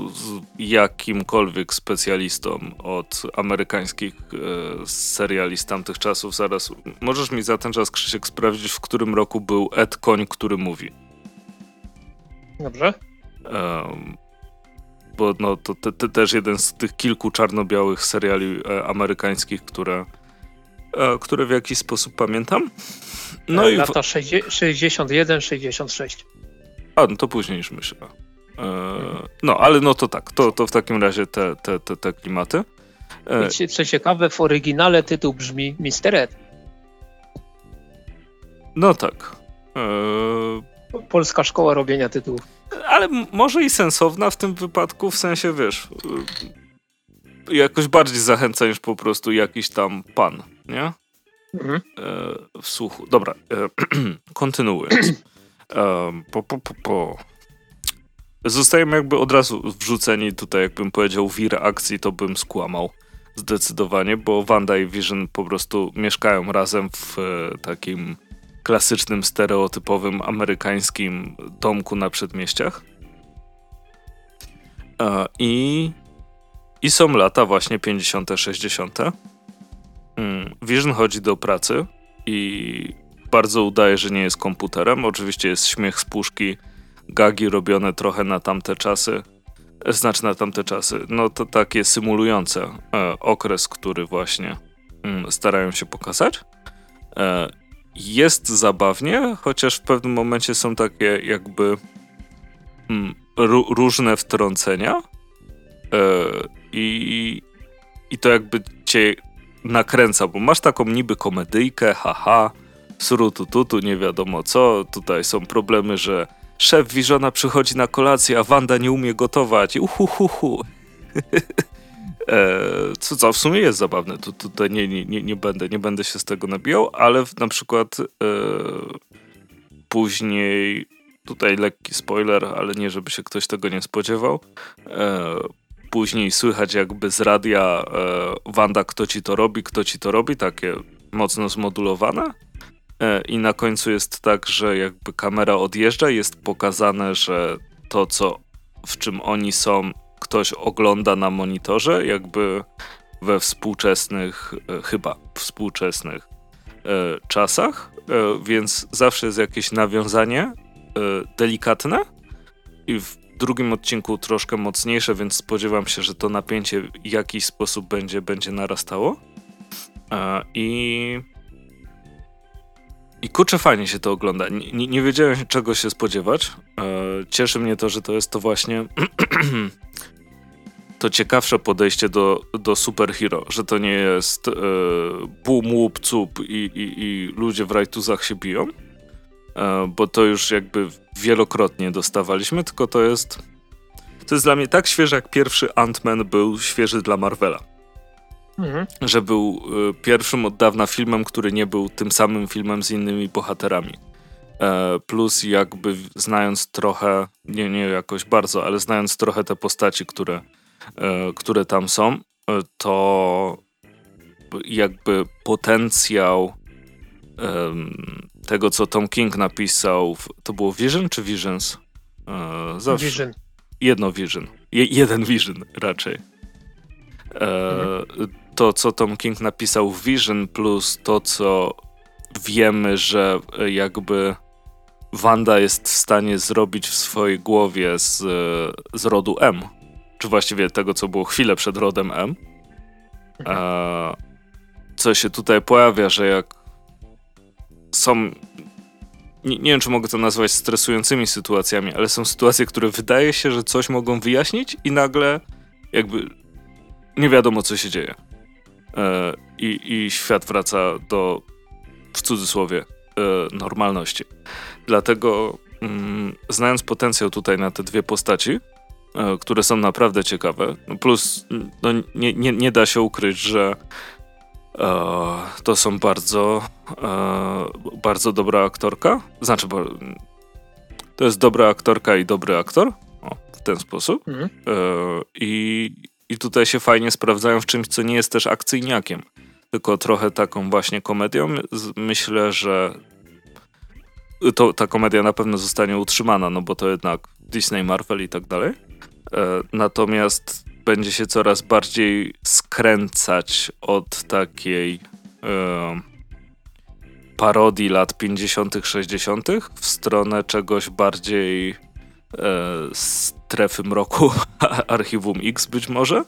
jakimkolwiek specjalistą od amerykańskich e, seriali z tamtych czasów. Zaraz, możesz mi za ten czas, Krzysiek, sprawdzić, w którym roku był Ed Koń, który mówi. Dobrze. bo no, to te, te też jeden z tych kilku czarno-białych seriali e, amerykańskich, które, które w jakiś sposób pamiętam. No e, i lata 61, 66. A, no to później niż myślę. E, no, ale no to tak, to, to w takim razie te, te, te, te klimaty. E, co ciekawe, w oryginale tytuł brzmi Mister Ed. No tak. E, Polska szkoła robienia tytułów. Ale może i sensowna w tym wypadku, w sensie wiesz, jakoś bardziej zachęca niż po prostu jakiś tam pan, nie? Mhm. w słuchu. Dobra, kontynuując. po, po, po, po zostajemy jakby od razu wrzuceni tutaj, jakbym powiedział, wir akcji, to bym skłamał zdecydowanie, bo Wanda i Vision po prostu mieszkają razem w e, takim klasycznym, stereotypowym amerykańskim domku na przedmieściach. E, I, i są lata właśnie 50., 60. Mm, Vision chodzi do pracy i bardzo udaje, że nie jest komputerem. Oczywiście jest śmiech z puszki gagi robione trochę na tamte czasy, znaczy na tamte czasy, no to takie symulujące e, okres, który właśnie mm, starają się pokazać. E, jest zabawnie, chociaż w pewnym momencie są takie jakby mm, różne wtrącenia e, i, i to jakby cię nakręca, bo masz taką niby komedyjkę, haha, surutututu, nie wiadomo co, tutaj są problemy, że szef Wiżona przychodzi na kolację, a Wanda nie umie gotować. Uhuhuhu. e, co, co w sumie jest zabawne. Tu, tutaj nie, nie, nie, nie, będę, nie będę się z tego nabijał, ale na przykład e, później tutaj lekki spoiler, ale nie żeby się ktoś tego nie spodziewał. E, później słychać jakby z radia e, Wanda, kto ci to robi, kto ci to robi, takie mocno zmodulowane. E, i na końcu jest tak, że jakby kamera odjeżdża jest pokazane, że to, co w czym oni są, ktoś ogląda na monitorze, jakby we współczesnych, e, chyba współczesnych e, czasach, więc zawsze jest jakieś nawiązanie delikatne i w drugim odcinku troszkę mocniejsze, więc spodziewam się, że to napięcie w jakiś sposób będzie, będzie narastało. I. I kurczę, fajnie się to ogląda. Nie, nie wiedziałem czego się spodziewać. E, cieszy mnie to, że to jest to właśnie to ciekawsze podejście do, do superhero, że to nie jest e, bum, łup, cup i, i, i ludzie w rajtuzach się biją, e, bo to już jakby wielokrotnie dostawaliśmy, tylko to jest to jest dla mnie tak świeże, jak pierwszy Ant-Man był świeży dla Marvela. Mhm. Że był e, pierwszym od dawna filmem, który nie był tym samym filmem z innymi bohaterami. E, plus jakby znając trochę, nie, nie jakoś bardzo, ale znając trochę te postaci, które, e, które tam są, e, to jakby potencjał tego, co Tom King napisał, w, to było Vision czy Visions? Zawsze Vision. jedno Vision. Je, jeden Vision raczej. E, To, co Tom King napisał w Vision, plus to, co wiemy, że e, jakby Wanda jest w stanie zrobić w swojej głowie z, e, z rodu M, czy właściwie tego, co było chwilę przed rodem M. E, co się tutaj pojawia, że jak są nie, nie wiem, czy mogę to nazwać stresującymi sytuacjami, ale są sytuacje, które wydaje się, że coś mogą wyjaśnić i nagle jakby nie wiadomo, co się dzieje. E, i, I świat wraca do, w cudzysłowie, e, normalności. Dlatego, mm, znając potencjał tutaj na te dwie postaci, e, które są naprawdę ciekawe, no plus no, nie, nie, nie da się ukryć, że to są bardzo, bardzo dobra aktorka. Znaczy, to jest dobra aktorka i dobry aktor. O, w ten sposób. Mhm. I, I tutaj się fajnie sprawdzają w czymś, co nie jest też akcyjniakiem, tylko trochę taką właśnie komedią. Myślę, że to, ta komedia na pewno zostanie utrzymana, no bo to jednak Disney, Marvel i tak dalej. E, Natomiast będzie się coraz bardziej skręcać od takiej e, parodii lat 50., 60. w stronę czegoś bardziej e, strefy mroku, archiwum X być może.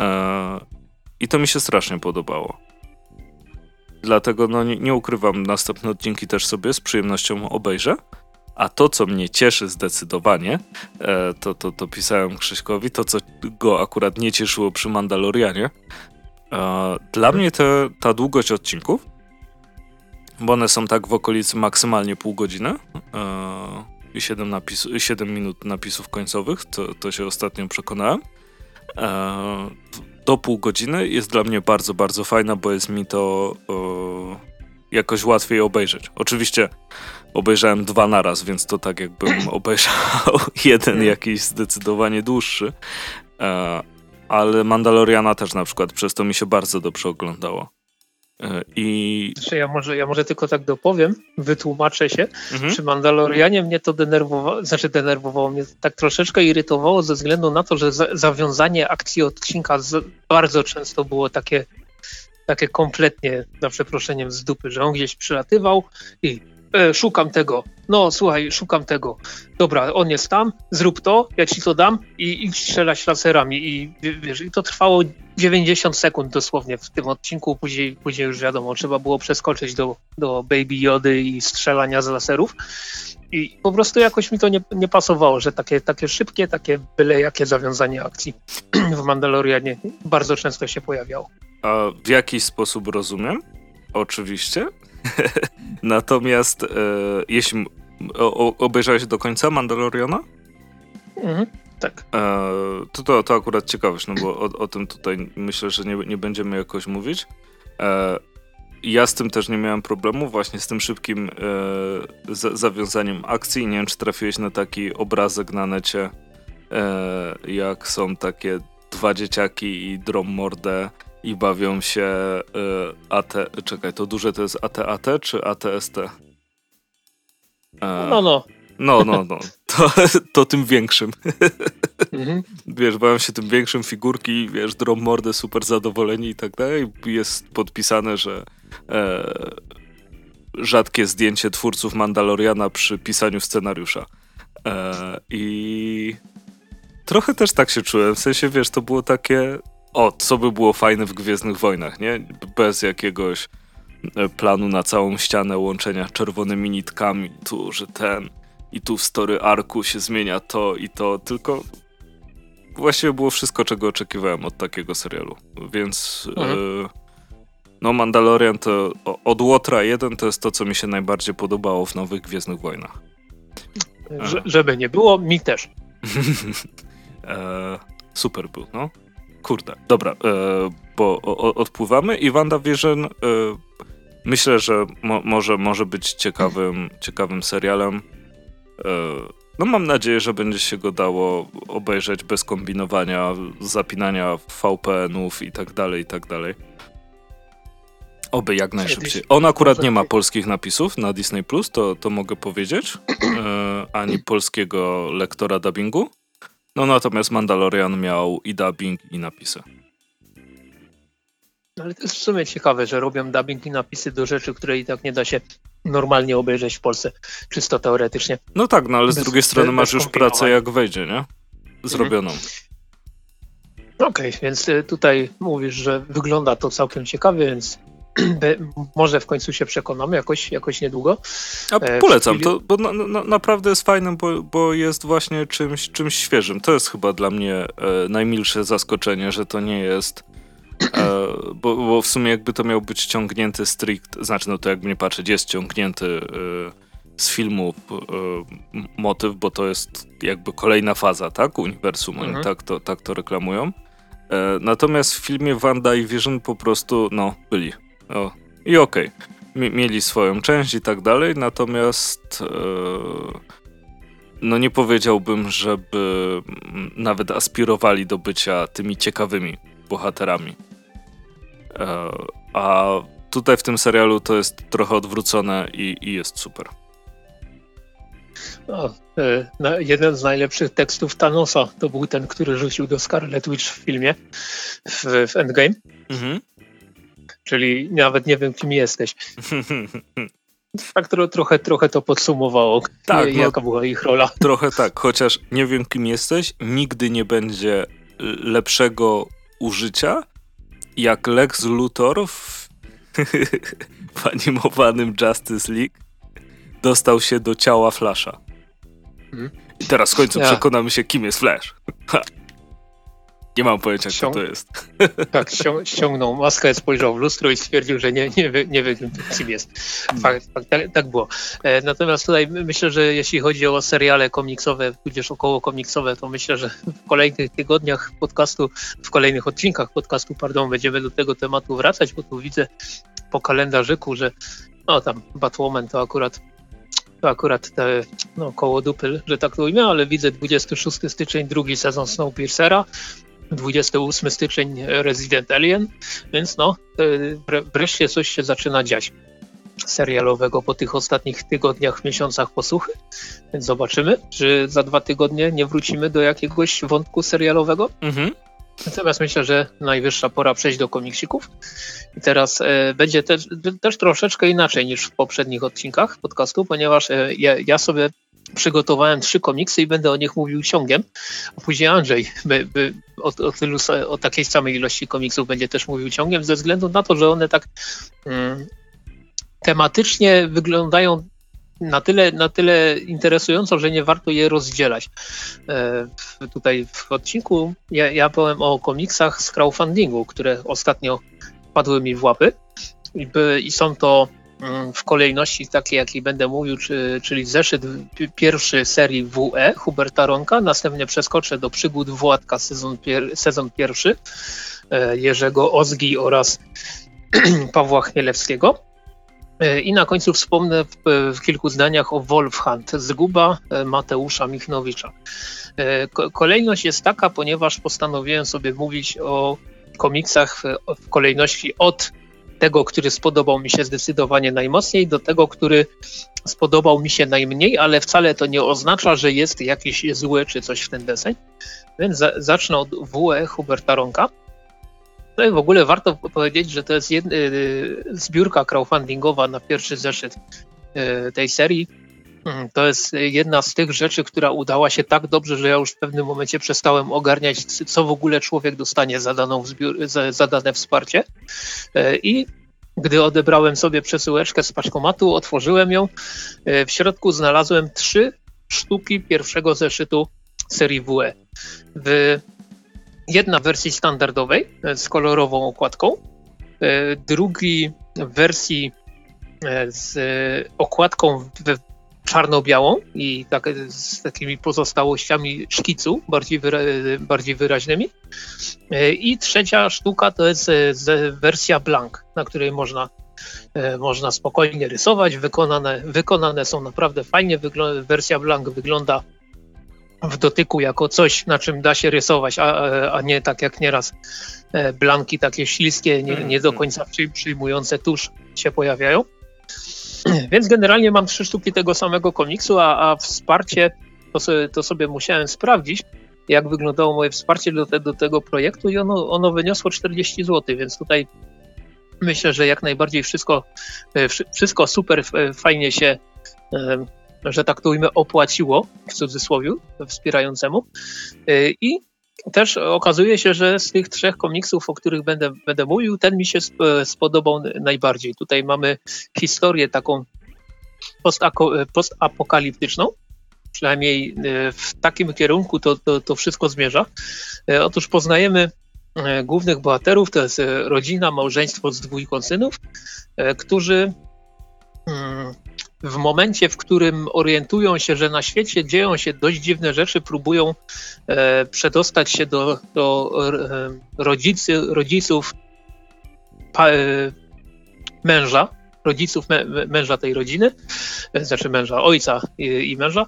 E, I to mi się strasznie podobało. Dlatego no, nie, nie ukrywam, następne odcinki też sobie z przyjemnością obejrzę. A to, co mnie cieszy zdecydowanie, e, to, to, to pisałem Krzyśkowi, to, co go akurat nie cieszyło przy Mandalorianie. E, dla mnie te, ta długość odcinków, bo one są tak w okolicy maksymalnie pół godziny e, 7, napisu, 7 minut napisów końcowych, to, to się ostatnio przekonałem. E, do pół godziny jest dla mnie bardzo, bardzo fajna, bo jest mi to e, jakoś łatwiej obejrzeć. Oczywiście obejrzałem dwa naraz, więc to tak jakbym obejrzał jeden jakiś zdecydowanie dłuższy. E, ale Mandaloriana też na przykład przez to mi się bardzo dobrze oglądało. E, I Znaczy ja może, ja może tylko tak dopowiem, wytłumaczę się. mhm. Przy Mandalorianie mnie to denerwowało, znaczy denerwowało mnie, tak troszeczkę irytowało ze względu na to, że za, zawiązanie akcji odcinka z, bardzo często było takie, takie kompletnie, za przeproszeniem, z dupy, że on gdzieś przylatywał i e, szukam tego, no słuchaj, szukam tego. Dobra, on jest tam, zrób to, ja ci to dam i, i strzelać laserami i wie- wiesz, i to trwało 90 sekund dosłownie w tym odcinku, później, później już wiadomo, trzeba było przeskoczyć do, do Baby Jody i strzelania z laserów. I po prostu jakoś mi to nie, nie pasowało, że takie, takie szybkie, takie byle jakie zawiązanie akcji w Mandalorianie bardzo często się pojawiało. A w jakiś sposób rozumiem, oczywiście. Natomiast e, jeśli o, obejrzałeś do końca Mandaloriana, Mhm, tak. e, to, to to akurat ciekawość, no bo o, o tym tutaj myślę, że nie, nie będziemy jakoś mówić. E, ja z tym też nie miałem problemu, właśnie z tym szybkim e, za, zawiązaniem akcji. Nie wiem, czy trafiłeś na taki obrazek na necie, e, jak są takie dwa dzieciaki i drą mordę i bawią się y, AT. Czekaj, to duże to jest AT-AT czy ATST? E, no, no. No, no, no. To, to tym większym. Mhm. Wiesz, bawią się tym większym figurki, wiesz, drą mordę, super zadowoleni i tak dalej. Jest podpisane, że e, rzadkie zdjęcie twórców Mandaloriana przy pisaniu scenariusza. E, I trochę też tak się czułem. W sensie, wiesz, to było takie o, co by było fajne w Gwiezdnych Wojnach, nie? Bez jakiegoś e, planu na całą ścianę łączenia czerwonymi nitkami, tu, że ten i tu w story arku się zmienia to i to, tylko właściwie było wszystko, czego oczekiwałem od takiego serialu, więc mhm. y, no Mandalorian to od Łotra 1 to jest to, co mi się najbardziej podobało w nowych Gwiezdnych Wojnach. Że, żeby nie było, mi też. e, super był, no. Kurde, dobra, e, bo odpływamy i WandaVision e, myślę, że mo, może, może być ciekawym, ciekawym serialem. E, no mam nadzieję, że będzie się go dało obejrzeć bez kombinowania, zapinania VPN-ów i tak dalej, i tak dalej. Oby jak najszybciej. On akurat nie ma polskich napisów na Disney Plus, to, to mogę powiedzieć, ani polskiego lektora dubbingu. No natomiast Mandalorian miał i dubbing, i napisy. Ale to jest w sumie ciekawe, że robią dubbing i napisy do rzeczy, które i tak nie da się normalnie obejrzeć w Polsce, czysto teoretycznie. No tak, no ale bez, z drugiej strony masz już pracę jak wejdzie, nie? Zrobioną. Mhm. Okej, okay, więc y, tutaj mówisz, że wygląda to całkiem ciekawie, więc może w końcu się przekonamy jakoś, jakoś niedługo. A e, polecam to, bo na, na, naprawdę jest fajne, bo, bo jest właśnie czymś, czymś świeżym. To jest chyba dla mnie e, najmilsze zaskoczenie, że to nie jest e, bo, bo w sumie jakby to miał być ciągnięty strict, znaczy no to jakby nie patrzeć, jest ciągnięty e, z filmu e, motyw, bo to jest jakby kolejna faza, tak? Uniwersum, mhm. oni tak to, tak to reklamują. E, natomiast w filmie Wanda i Vision po prostu, no, byli o, I okej. Okay. Mieli swoją część i tak dalej, natomiast e, no nie powiedziałbym, żeby nawet aspirowali do bycia tymi ciekawymi bohaterami. E, a tutaj w tym serialu to jest trochę odwrócone i, i jest super. No, e, jeden z najlepszych tekstów Thanosa to był ten, który rzucił do Scarlet Witch w filmie w, w Endgame. Mhm czyli nawet nie wiem, kim jesteś. Tak trochę, trochę to podsumowało, tak, jaka no, była ich rola. Trochę tak, chociaż nie wiem, kim jesteś, nigdy nie będzie lepszego użycia jak Lex Luthor w, w animowanym Justice League dostał się do ciała Flasha. Hmm? I teraz w końcu ja. przekonamy się, kim jest Flash. Nie mam pojęcia, kto to jest. Tak, ściągnął maskę, spojrzał w lustro i stwierdził, że nie, nie, wie, nie wie, kim jest. Fakt, fakt, tak, tak, było. E, natomiast tutaj myślę, że jeśli chodzi o seriale komiksowe, tudzież około komiksowe, to myślę, że w kolejnych tygodniach podcastu, w kolejnych odcinkach podcastu, pardon, będziemy do tego tematu wracać, bo tu widzę po kalendarzyku, że no tam Batwoman to akurat to akurat te, no, koło dupy, że tak to ujmę, ale widzę 26 styczeń, drugi sezon Snowpiercera, 28 styczeń Resident Alien, więc no, wreszcie coś się zaczyna dziać serialowego po tych ostatnich tygodniach, miesiącach posłuchy. Więc zobaczymy, czy za dwa tygodnie nie wrócimy do jakiegoś wątku serialowego. Mhm. Natomiast myślę, że najwyższa pora przejść do komiksików. I teraz e, będzie też, też troszeczkę inaczej niż w poprzednich odcinkach podcastu, ponieważ e, ja, ja, sobie przygotowałem trzy komiksy i będę o nich mówił ciągiem, a później Andrzej by, by o, o, tylu, o takiej samej ilości komiksów będzie też mówił ciągiem, ze względu na to, że one tak mm, tematycznie wyglądają na tyle, na tyle interesująco, że nie warto je rozdzielać. E, tutaj w odcinku ja, ja powiem o komiksach z crowdfundingu, które ostatnio padły mi w łapy i, by, i są to w kolejności takiej, jakiej będę mówił, czy, czyli zeszyt pierwszy serii WE Huberta Ronka, następnie przeskoczę do przygód Władka sezon, pier, sezon pierwszy e, Jerzego Ozgi oraz Pawła Chmielewskiego. E, I na końcu wspomnę w, w, kilku zdaniach o Wolfhand, zguba e, Mateusza Michnowicza. Kolejność jest taka, ponieważ postanowiłem sobie mówić o komiksach w kolejności od tego, który spodobał mi się zdecydowanie najmocniej, do tego, który spodobał mi się najmniej, ale wcale to nie oznacza, że jest jakiś zły czy coś w ten deseń. Więc za, zacznę od WE Huberta Ronka. Tutaj w ogóle warto powiedzieć, że to jest y, zbiórka crowdfundingowa na pierwszy zeszyt y, tej serii. Mm, to jest jedna z tych rzeczy, która udała się tak dobrze, że ja już w pewnym momencie przestałem ogarniać, co w ogóle człowiek dostanie za, daną zbiór, za, za dane wsparcie. Y, I gdy odebrałem sobie przesyłeczkę z paczkomatu, otworzyłem ją. W środku znalazłem trzy sztuki pierwszego zeszytu serii WE. W jedna w wersji standardowej e, z kolorową okładką, e, drugi w wersji e, z okładką czarno-białą i tak, z takimi pozostałościami szkicu bardziej, wyra bardziej wyraźnymi. I trzecia sztuka to jest wersja blank, na której można, można spokojnie rysować. Wykonane, wykonane są naprawdę fajnie. wersja blank wygląda w dotyku jako coś, na czym da się rysować, a, a nie tak jak nieraz e, blanki takie śliskie, nie, nie do mhm. końca przyjmujące tusz się pojawiają. Więc generalnie mam trzy sztuki tego samego komiksu, a, a wsparcie to sobie, to sobie musiałem sprawdzić, jak wyglądało moje wsparcie do, te, do tego projektu i ono, ono wyniosło 40 zł, więc tutaj myślę, że jak najbardziej wszystko, e, wszystko super e, fajnie się że tak to ujmę, opłaciło w cudzysłowie wspierającemu. I też okazuje się, że z tych trzech komiksów, o których będę, będę mówił, ten mi się spodobał najbardziej. Tutaj mamy historię taką postapokaliptyczną, przynajmniej y, w takim kierunku to, to, to wszystko zmierza. Y, otóż poznajemy głównych bohaterów, to jest rodzina, małżeństwo z dwójką synów, którzy mm, w momencie, w którym orientują się, że na świecie dzieją się dość dziwne rzeczy, próbują e, przedostać się do, do e, rodzicy, rodziców pa, e, męża, rodziców me, męża tej rodziny, e, znaczy męża, ojca i, i męża.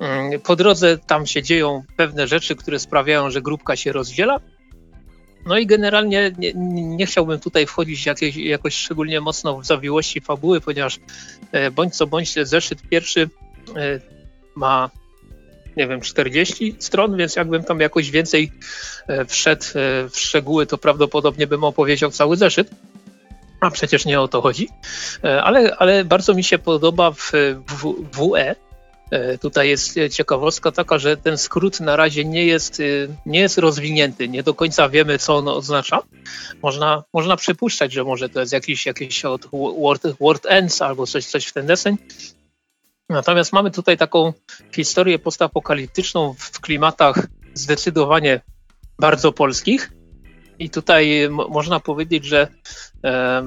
Mm, po drodze tam się dzieją pewne rzeczy, które sprawiają, że grupka się rozdziela no i generalnie nie, nie chciałbym tutaj wchodzić jakieś, jakoś szczególnie mocno w zawiłości fabuły, ponieważ e, bądź co bądź zeszyt pierwszy e, ma nie wiem, 40 stron, więc jakbym tam jakoś więcej e, wszedł w szczegóły, to prawdopodobnie bym opowiedział cały zeszyt. A przecież nie o to chodzi. Ale, ale bardzo mi się podoba w, w WE, tutaj jest ciekawostka taka, że ten skrót na razie nie jest, e, nie jest rozwinięty, nie do końca wiemy, co on oznacza. Można, można przypuszczać, że może to jest jakiś, jakiś od word, word ends albo coś, coś w ten deseń. Natomiast mamy tutaj taką historię postapokaliptyczną w klimatach zdecydowanie bardzo polskich. I tutaj można powiedzieć, że e,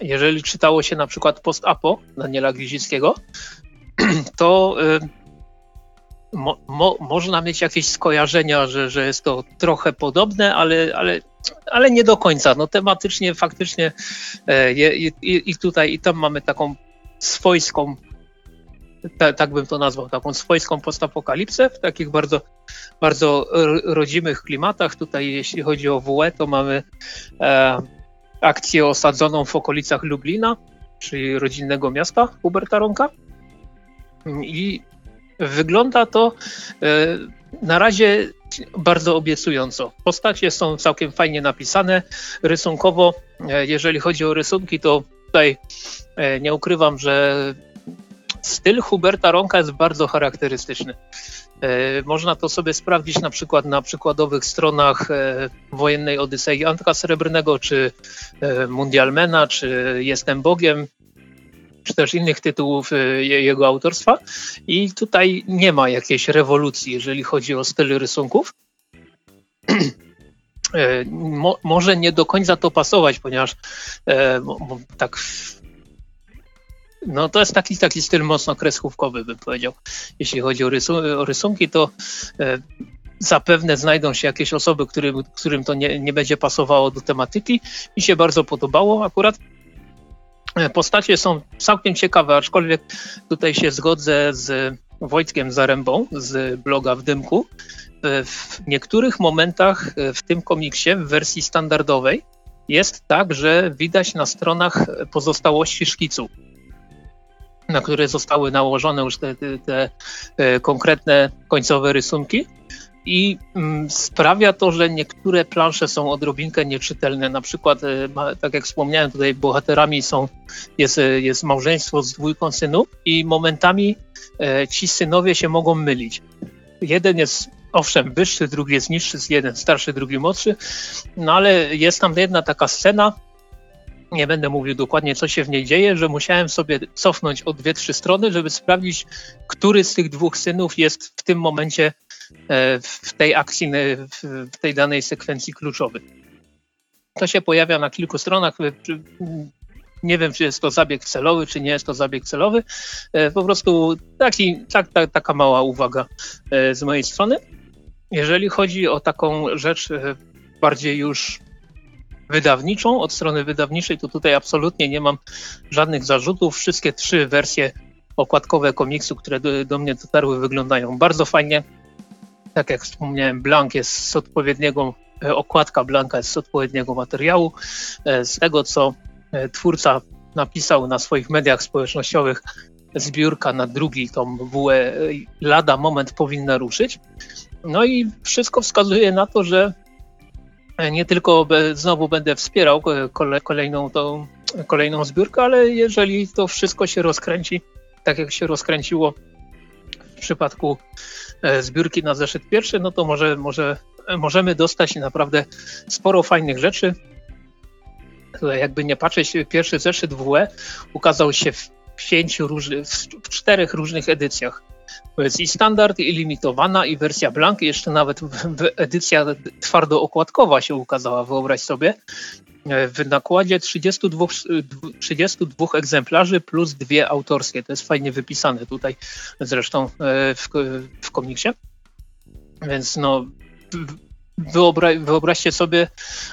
jeżeli czytało się na przykład post-apo Daniela Glizickiego, to y, mo, mo, można mieć jakieś skojarzenia, że, że jest to trochę podobne, ale, ale, ale nie do końca. No tematycznie faktycznie e, i, i tutaj i tam mamy taką swojską ta, tak bym to nazwał, taką swojską postapokalipsę w takich bardzo, bardzo rodzimych klimatach. Tutaj jeśli chodzi o WE, to mamy e, akcję osadzoną w okolicach Lublina, czyli rodzinnego miasta Huberta Ronka. I wygląda to e, na razie bardzo obiecująco. Postacie są całkiem fajnie napisane. Rysunkowo, e, jeżeli chodzi o rysunki, to tutaj e, nie ukrywam, że styl Huberta Ronka jest bardzo charakterystyczny. Można to sobie sprawdzić na przykład na przykładowych stronach wojennej Odysei Antka Srebrnego, czy Mundialmena, czy Jestem Bogiem czy też innych tytułów y, jego autorstwa. I tutaj nie ma jakiejś rewolucji, jeżeli chodzi o styl rysunków. E, mo, może nie do końca to pasować, ponieważ e, mo, tak. No to jest taki, taki styl mocno kreskówkowy, bym powiedział. Jeśli chodzi o, rysu, o rysunki, to e, zapewne znajdą się jakieś osoby, którym, którym to nie, nie będzie pasowało do tematyki. Mi się bardzo podobało akurat. E, postacie są całkiem ciekawe, aczkolwiek tutaj się zgodzę z Wojtkiem Zarębą z bloga w Dymku, w niektórych momentach w tym komiksie, w wersji standardowej, jest tak, że widać na stronach pozostałości szkicu, na które zostały nałożone już te, te, te konkretne końcowe rysunki i mm, sprawia to, że niektóre plansze są odrobinkę nieczytelne. Na przykład, e, tak jak wspomniałem, tutaj bohaterami są, jest, e, jest małżeństwo z dwójką synów i momentami e, ci synowie się mogą mylić. Jeden jest owszem wyższy, drugi jest niższy, jeden starszy, drugi młodszy, no ale jest tam jedna taka scena, nie będę mówił dokładnie, co się w niej dzieje, że musiałem sobie cofnąć o dwie, trzy strony, żeby sprawdzić, który z tych dwóch synów jest w tym momencie w tej akcji, w tej danej sekwencji kluczowy. To się pojawia na kilku stronach. E, nie wiem, czy jest to zabieg celowy, czy nie jest to zabieg celowy. E, po prostu taki, tak, tak, taka mała uwaga z mojej strony. Jeżeli chodzi o taką rzecz bardziej już wydawniczą, od strony wydawniczej, to tutaj absolutnie nie mam żadnych zarzutów. Wszystkie trzy wersje okładkowe komiksu, które do, do mnie dotarły, wyglądają bardzo fajnie tak jak wspomniałem, blank jest z odpowiedniego, e, okładka blanka jest z odpowiedniego materiału. E, z tego, co e, twórca napisał na swoich mediach społecznościowych, zbiórka na drugi tom WE lada moment powinna ruszyć. No i wszystko wskazuje na to, że nie tylko znowu będę wspierał kolejną, tą, kolejną zbiórkę, ale jeżeli to wszystko się rozkręci, tak jak się rozkręciło przypadku E, zbiórki na zeszyt pierwszy, no to może, może możemy dostać naprawdę sporo fajnych rzeczy. Jakby nie patrzeć, pierwszy zeszyt WE ukazał się w pięciu różnych, w czterech różnych edycjach. To jest i standard, i limitowana, i wersja blank, jeszcze nawet edycja twardo okładkowa się ukazała, wyobraź sobie. E, w nakładzie 32, 32 egzemplarzy plus dwie autorskie. To jest fajnie wypisane tutaj zresztą e, w, w komiksie. Więc no, Wyobra wyobraźcie sobie,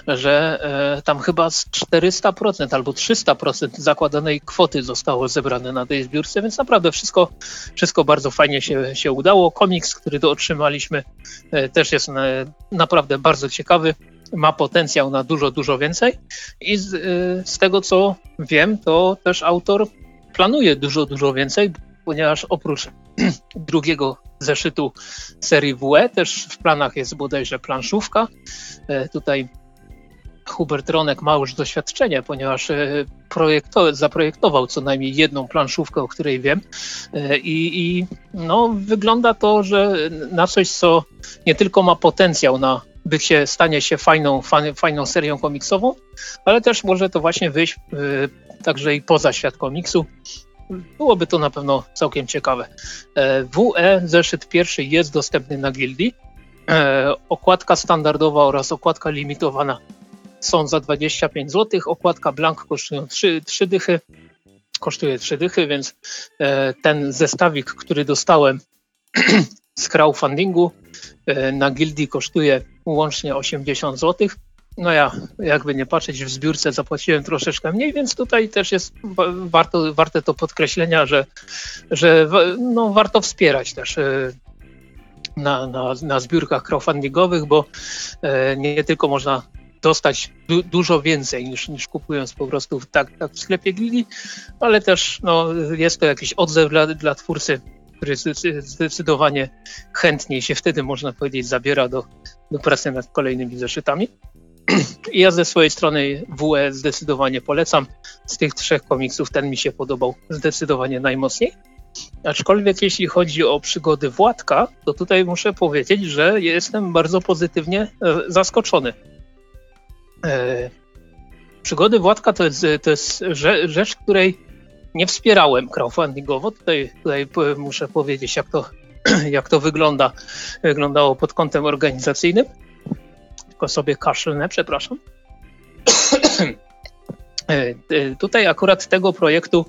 że e, tam chyba z 400% albo 300% zakładanej kwoty zostało zebrane na tej zbiórce, więc naprawdę wszystko, wszystko bardzo fajnie się, się udało. Komiks, który otrzymaliśmy, e, też jest e, naprawdę bardzo ciekawy ma potencjał na dużo, dużo więcej i z, y, z tego co wiem, to też autor planuje dużo, dużo więcej, ponieważ oprócz drugiego zeszytu serii WE też w planach jest bodajże planszówka. E, tutaj Hubert Ronek ma już doświadczenie, ponieważ e, projekto, zaprojektował co najmniej jedną planszówkę, o której wiem. E, I, I, no, wygląda to, że na coś, co nie tylko ma potencjał na bycie, stanie się fajną, fajną serią komiksową, ale też może to właśnie wyjść y, także i poza świat komiksu. Byłoby to na pewno całkiem ciekawe. E, WE zeszyt pierwszy jest dostępny na gildii. E, okładka standardowa oraz okładka limitowana są za 25 zł. Okładka blank kosztują 3, 3 dychy. Kosztuje 3 dychy, więc e, ten zestawik, który dostałem z crowdfundingu na gildii kosztuje łącznie 80 zł. No ja, jakby nie patrzeć, w zbiórce zapłaciłem troszeczkę mniej, więc tutaj też jest warto, warte to podkreślenia, że, że no, warto wspierać też e, na, na, na zbiórkach crowdfundingowych, bo e, nie tylko można dostać du dużo więcej niż, niż kupując po prostu tak, tak w sklepie Gili, ale też no, jest to jakiś odzew dla, dla twórcy, który zdecydowanie chętniej się wtedy, można powiedzieć, zabiera do, do pracy nad kolejnymi zeszytami. Ja ze swojej strony WE zdecydowanie polecam. Z tych trzech komiksów ten mi się podobał zdecydowanie najmocniej. Aczkolwiek jeśli chodzi o przygody Władka, to tutaj muszę powiedzieć, że jestem bardzo pozytywnie e, zaskoczony. E, przygody Władka to jest, to jest rzecz, której nie wspierałem crowdfundingowo. Tutaj, tutaj muszę powiedzieć, jak to, jak to wygląda, wyglądało pod kątem organizacyjnym. Tylko sobie kaszlnę, przepraszam. E, e, tutaj akurat tego projektu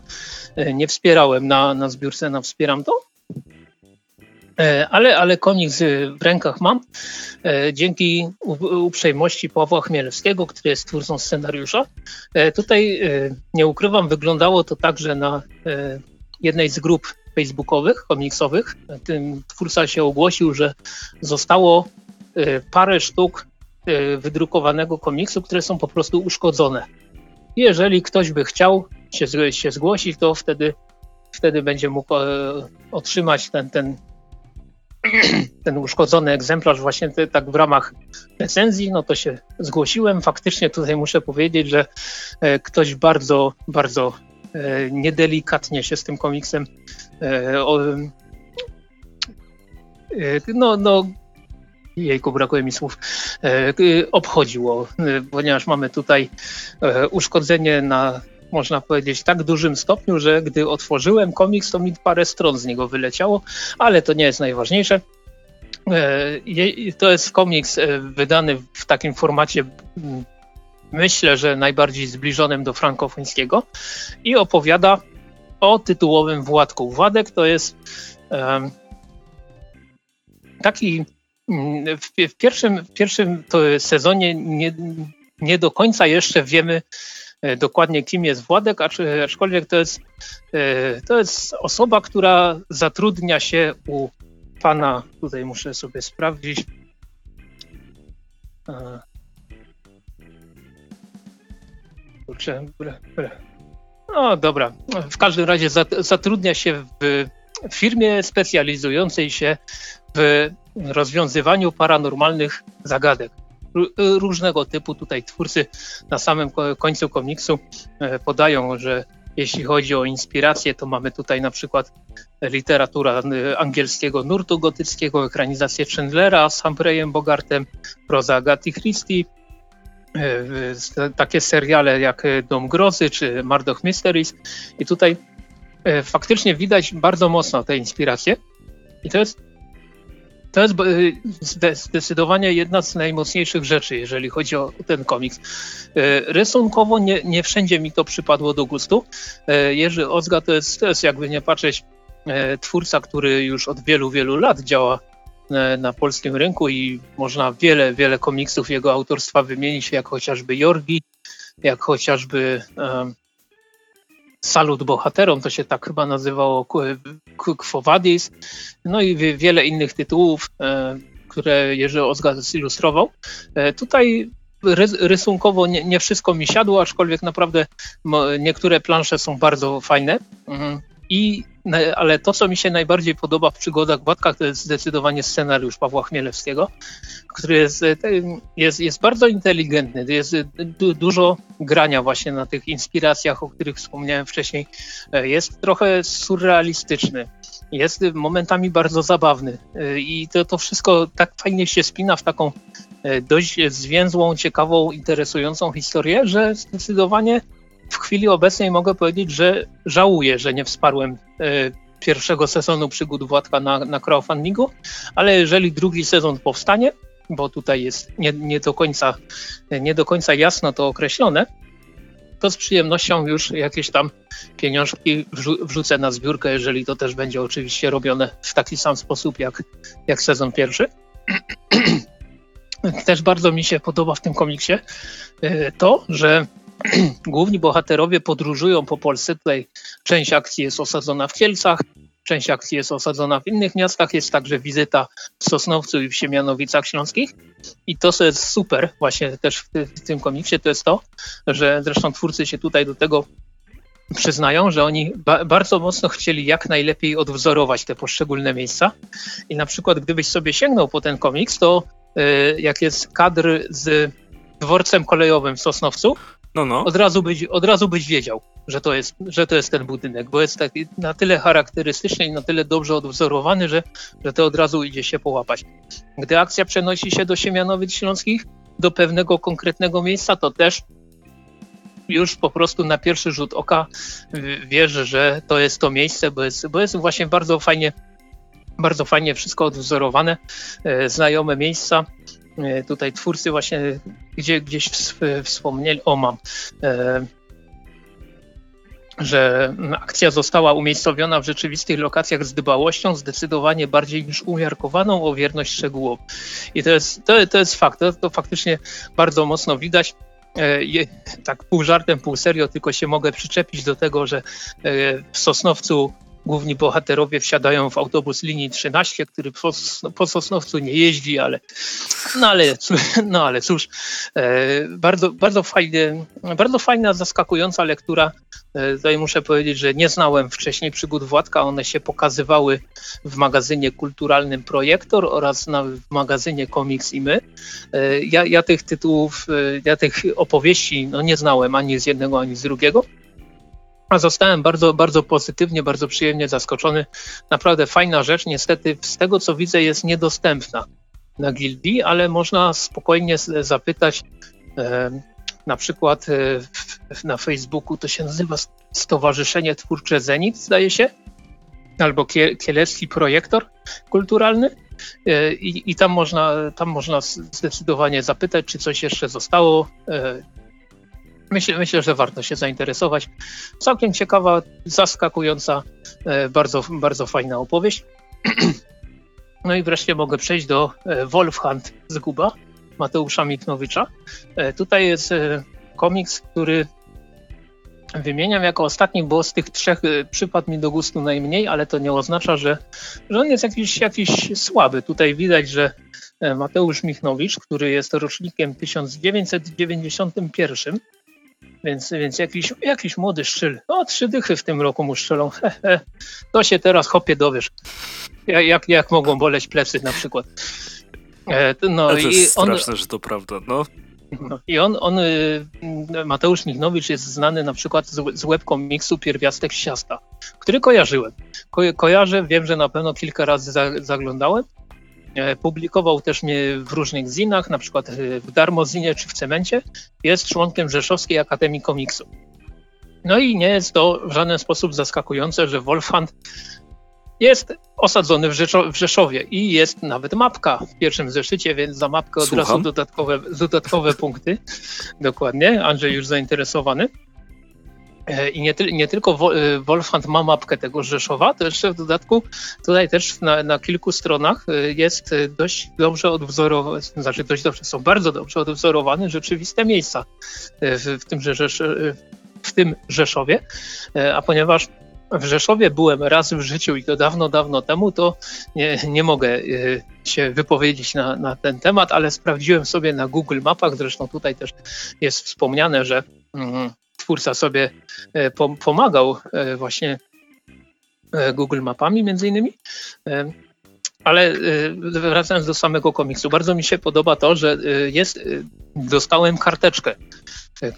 e, nie wspierałem na, na zbiórce, na wspieram to. Ale, ale komiks w rękach mam dzięki uprzejmości Pawła Chmielewskiego, który jest twórcą scenariusza. Tutaj nie ukrywam, wyglądało to tak, że na jednej z grup facebookowych, komiksowych. Tym twórca się ogłosił, że zostało parę sztuk wydrukowanego komiksu, które są po prostu uszkodzone. Jeżeli ktoś by chciał się, się zgłosić, to wtedy, wtedy będzie mógł otrzymać ten, ten ten uszkodzony egzemplarz właśnie te, tak w ramach recenzji, no to się zgłosiłem. Faktycznie tutaj muszę powiedzieć, że e, ktoś bardzo, bardzo e, niedelikatnie się z tym komiksem e, o, no, no jejku, brakuje mi słów, obchodziło, ponieważ mamy tutaj uszkodzenie na można powiedzieć, tak dużym stopniu, że gdy otworzyłem komiks, to mi parę stron z niego wyleciało, ale to nie jest najważniejsze. E, to jest komiks e, wydany w takim formacie, myślę, że najbardziej zbliżonym do frankofońskiego i opowiada o tytułowym Władku. Władek to jest taki w pierwszym, w pierwszym sezonie nie, nie do końca jeszcze wiemy, E, dokładnie kim jest Władek, aczkolwiek to jest, e, to jest osoba, która zatrudnia się u pana, tutaj muszę sobie sprawdzić, e, Kurczę, no dobra. W każdym razie zatrudnia się w firmie specjalizującej się w rozwiązywaniu paranormalnych zagadek różnego typu. Tutaj twórcy na samym końcu komiksu e, podają, że jeśli chodzi o inspirację, to mamy tutaj na przykład literatura e, angielskiego nurtu gotyckiego, ekranizację Chandlera z Humphreyem Bogartem, proza Agaty Christie, takie seriale jak Dom Grozy czy Murdoch Mysteries. I tutaj faktycznie widać bardzo mocno te inspiracje. I to jest to jest zdecydowanie jedna z najmocniejszych rzeczy, jeżeli chodzi o ten komiks. Rysunkowo nie, nie wszędzie mi to przypadło do gustu. Jerzy Ozga to jest, to jest jakby nie patrzeć twórca, który już od wielu, wielu lat działa na polskim rynku i można wiele, wiele komiksów jego autorstwa wymienić, jak chociażby Jorgi, jak chociażby um, Salut Bohaterom, to się tak chyba nazywało Quo Vadis, no i wiele innych tytułów, e, które Jerzy Ozga zilustrował. E, tutaj rysunkowo nie, nie, wszystko mi siadło, aczkolwiek naprawdę niektóre plansze są bardzo fajne. Mhm. I, ale to, co mi się najbardziej podoba w przygodach Władka, to jest zdecydowanie scenariusz Pawła Chmielewskiego, który jest, e, jest, jest bardzo inteligentny. Jest du, dużo grania właśnie na tych inspiracjach, o których wspomniałem wcześniej. E, jest trochę surrealistyczny. Jest momentami bardzo zabawny e, i to, to wszystko tak fajnie się spina w taką dość zwięzłą, ciekawą, interesującą historię, że zdecydowanie w chwili obecnej mogę powiedzieć, że żałuję, że nie wsparłem e, pierwszego sezonu przygód Władka na, na crowdfundingu, ale jeżeli drugi sezon powstanie, bo tutaj jest nie, nie, do końca, nie do końca jasno to określone, to z przyjemnością już jakieś tam pieniążki wrzu wrzucę na zbiórkę, jeżeli to też będzie oczywiście robione w taki sam sposób jak, jak sezon pierwszy. też bardzo mi się podoba w tym komiksie e, to, że główni bohaterowie podróżują po Polsce. Tutaj część akcji jest osadzona w Kielcach, część akcji jest osadzona w innych miastach. Jest także wizyta w Sosnowcu i w Siemianowicach Śląskich. I to, co jest super właśnie też w, w tym komiksie, to jest to, że zresztą twórcy się tutaj do tego przyznają, że oni ba bardzo mocno chcieli jak najlepiej odwzorować te poszczególne miejsca. I na przykład, gdybyś sobie sięgnął po ten komiks, to y, jak jest kadr z dworcem kolejowym w Sosnowcu, no, no. Od, razu byś, od razu byś wiedział, że to, jest, że to jest ten budynek, bo jest taki na tyle charakterystyczny i na tyle dobrze odwzorowany, że, że to od razu idzie się połapać. Gdy akcja przenosi się do Siemianowic Śląskich, do pewnego konkretnego miejsca, to też już po prostu na pierwszy rzut oka wiesz, że to jest to miejsce, bo jest, bo jest właśnie bardzo fajnie, bardzo fajnie wszystko odwzorowane, e, znajome miejsca. E, tutaj twórcy właśnie gdzie, gdzieś wspomnieli, o mam, e, że akcja została umiejscowiona w rzeczywistych lokacjach z dbałością zdecydowanie bardziej niż umiarkowaną o wierność szczegółom. I to jest, to, to jest fakt, to, to faktycznie bardzo mocno widać. E, tak pół żartem, pół serio, tylko się mogę przyczepić do tego, że w Sosnowcu główni bohaterowie wsiadają w autobus linii 13, który po, po Sosnowcu nie jeździ, ale no ale, no ale cóż, e, bardzo, bardzo, fajnie, bardzo fajna, zaskakująca lektura. E, tutaj muszę powiedzieć, że nie znałem wcześniej przygód Władka, one się pokazywały w magazynie kulturalnym Projektor oraz na, w magazynie Komiks i My. E, ja, ja tych tytułów, ja tych opowieści no, nie znałem ani z jednego, ani z drugiego. A zostałem bardzo, bardzo pozytywnie, bardzo przyjemnie zaskoczony. Naprawdę fajna rzecz. Niestety, z tego co widzę, jest niedostępna na Gildi, ale można spokojnie zapytać. E, na przykład e, na Facebooku to się nazywa Stowarzyszenie Twórcze Zenit, zdaje się, albo Kielecki Projektor Kulturalny. E, I, I, tam, można, tam można zdecydowanie zapytać, czy coś jeszcze zostało. Myślę, myślę, że warto się zainteresować. Całkiem ciekawa, zaskakująca, e, bardzo, bardzo fajna opowieść. No i wreszcie mogę przejść do e, Wolfhand Zguba Mateusza Miknowicza. E, tutaj jest komiks, który wymieniam jako ostatni, bo z tych trzech przypadł mi do gustu najmniej, ale to nie oznacza, że, że on jest jakiś, jakiś słaby. Tutaj widać, że Mateusz Michnowicz, który jest rocznikiem 1991, więc, więc jakiś, jakiś młody szczyl. No, trzy dychy w tym roku mu szczelą. To się teraz chopie dowiesz. Jak, jak mogą boleć plecy na przykład. E, no, to i jest on, straszne, że to prawda, no. no. I on, on, y, Mateusz Michnowicz jest znany na przykład z, z webkomiksu Pierwiastek Siasta, który kojarzyłem. Ko, kojarzę, wiem, że na pewno kilka razy za, zaglądałem publikował też mnie w różnych zinach, na przykład e, w Darmozinie czy w Cemencie. Jest członkiem Rzeszowskiej Akademii Komiksu. No i nie jest to w żaden sposób zaskakujące, że Wolfhand jest osadzony w, Rzeszo w Rzeszowie i jest nawet mapka w pierwszym zeszycie, więc za mapkę od Słucham? razu dodatkowe, dodatkowe punkty. Dokładnie, Andrzej już zainteresowany. E, I nie, nie, tylko e, Wolfhand ma mapkę tego Rzeszowa, to jeszcze w dodatku tutaj też na, na kilku stronach e, jest dość dobrze odwzorowane, znaczy dość dobrze, są bardzo dobrze odwzorowane rzeczywiste miejsca w, w, tym, Rzesz, w tym Rzeszowie, a ponieważ w Rzeszowie byłem raz w życiu i to dawno, dawno temu, to nie, nie mogę się wypowiedzieć na, na ten temat, ale sprawdziłem sobie na Google Mapach, zresztą tutaj też jest wspomniane, że mm, twórca sobie e, pomagał e, właśnie e, Google Mapami między innymi. Ale wracając do samego komiksu, bardzo mi się podoba to, że jest, dostałem karteczkę,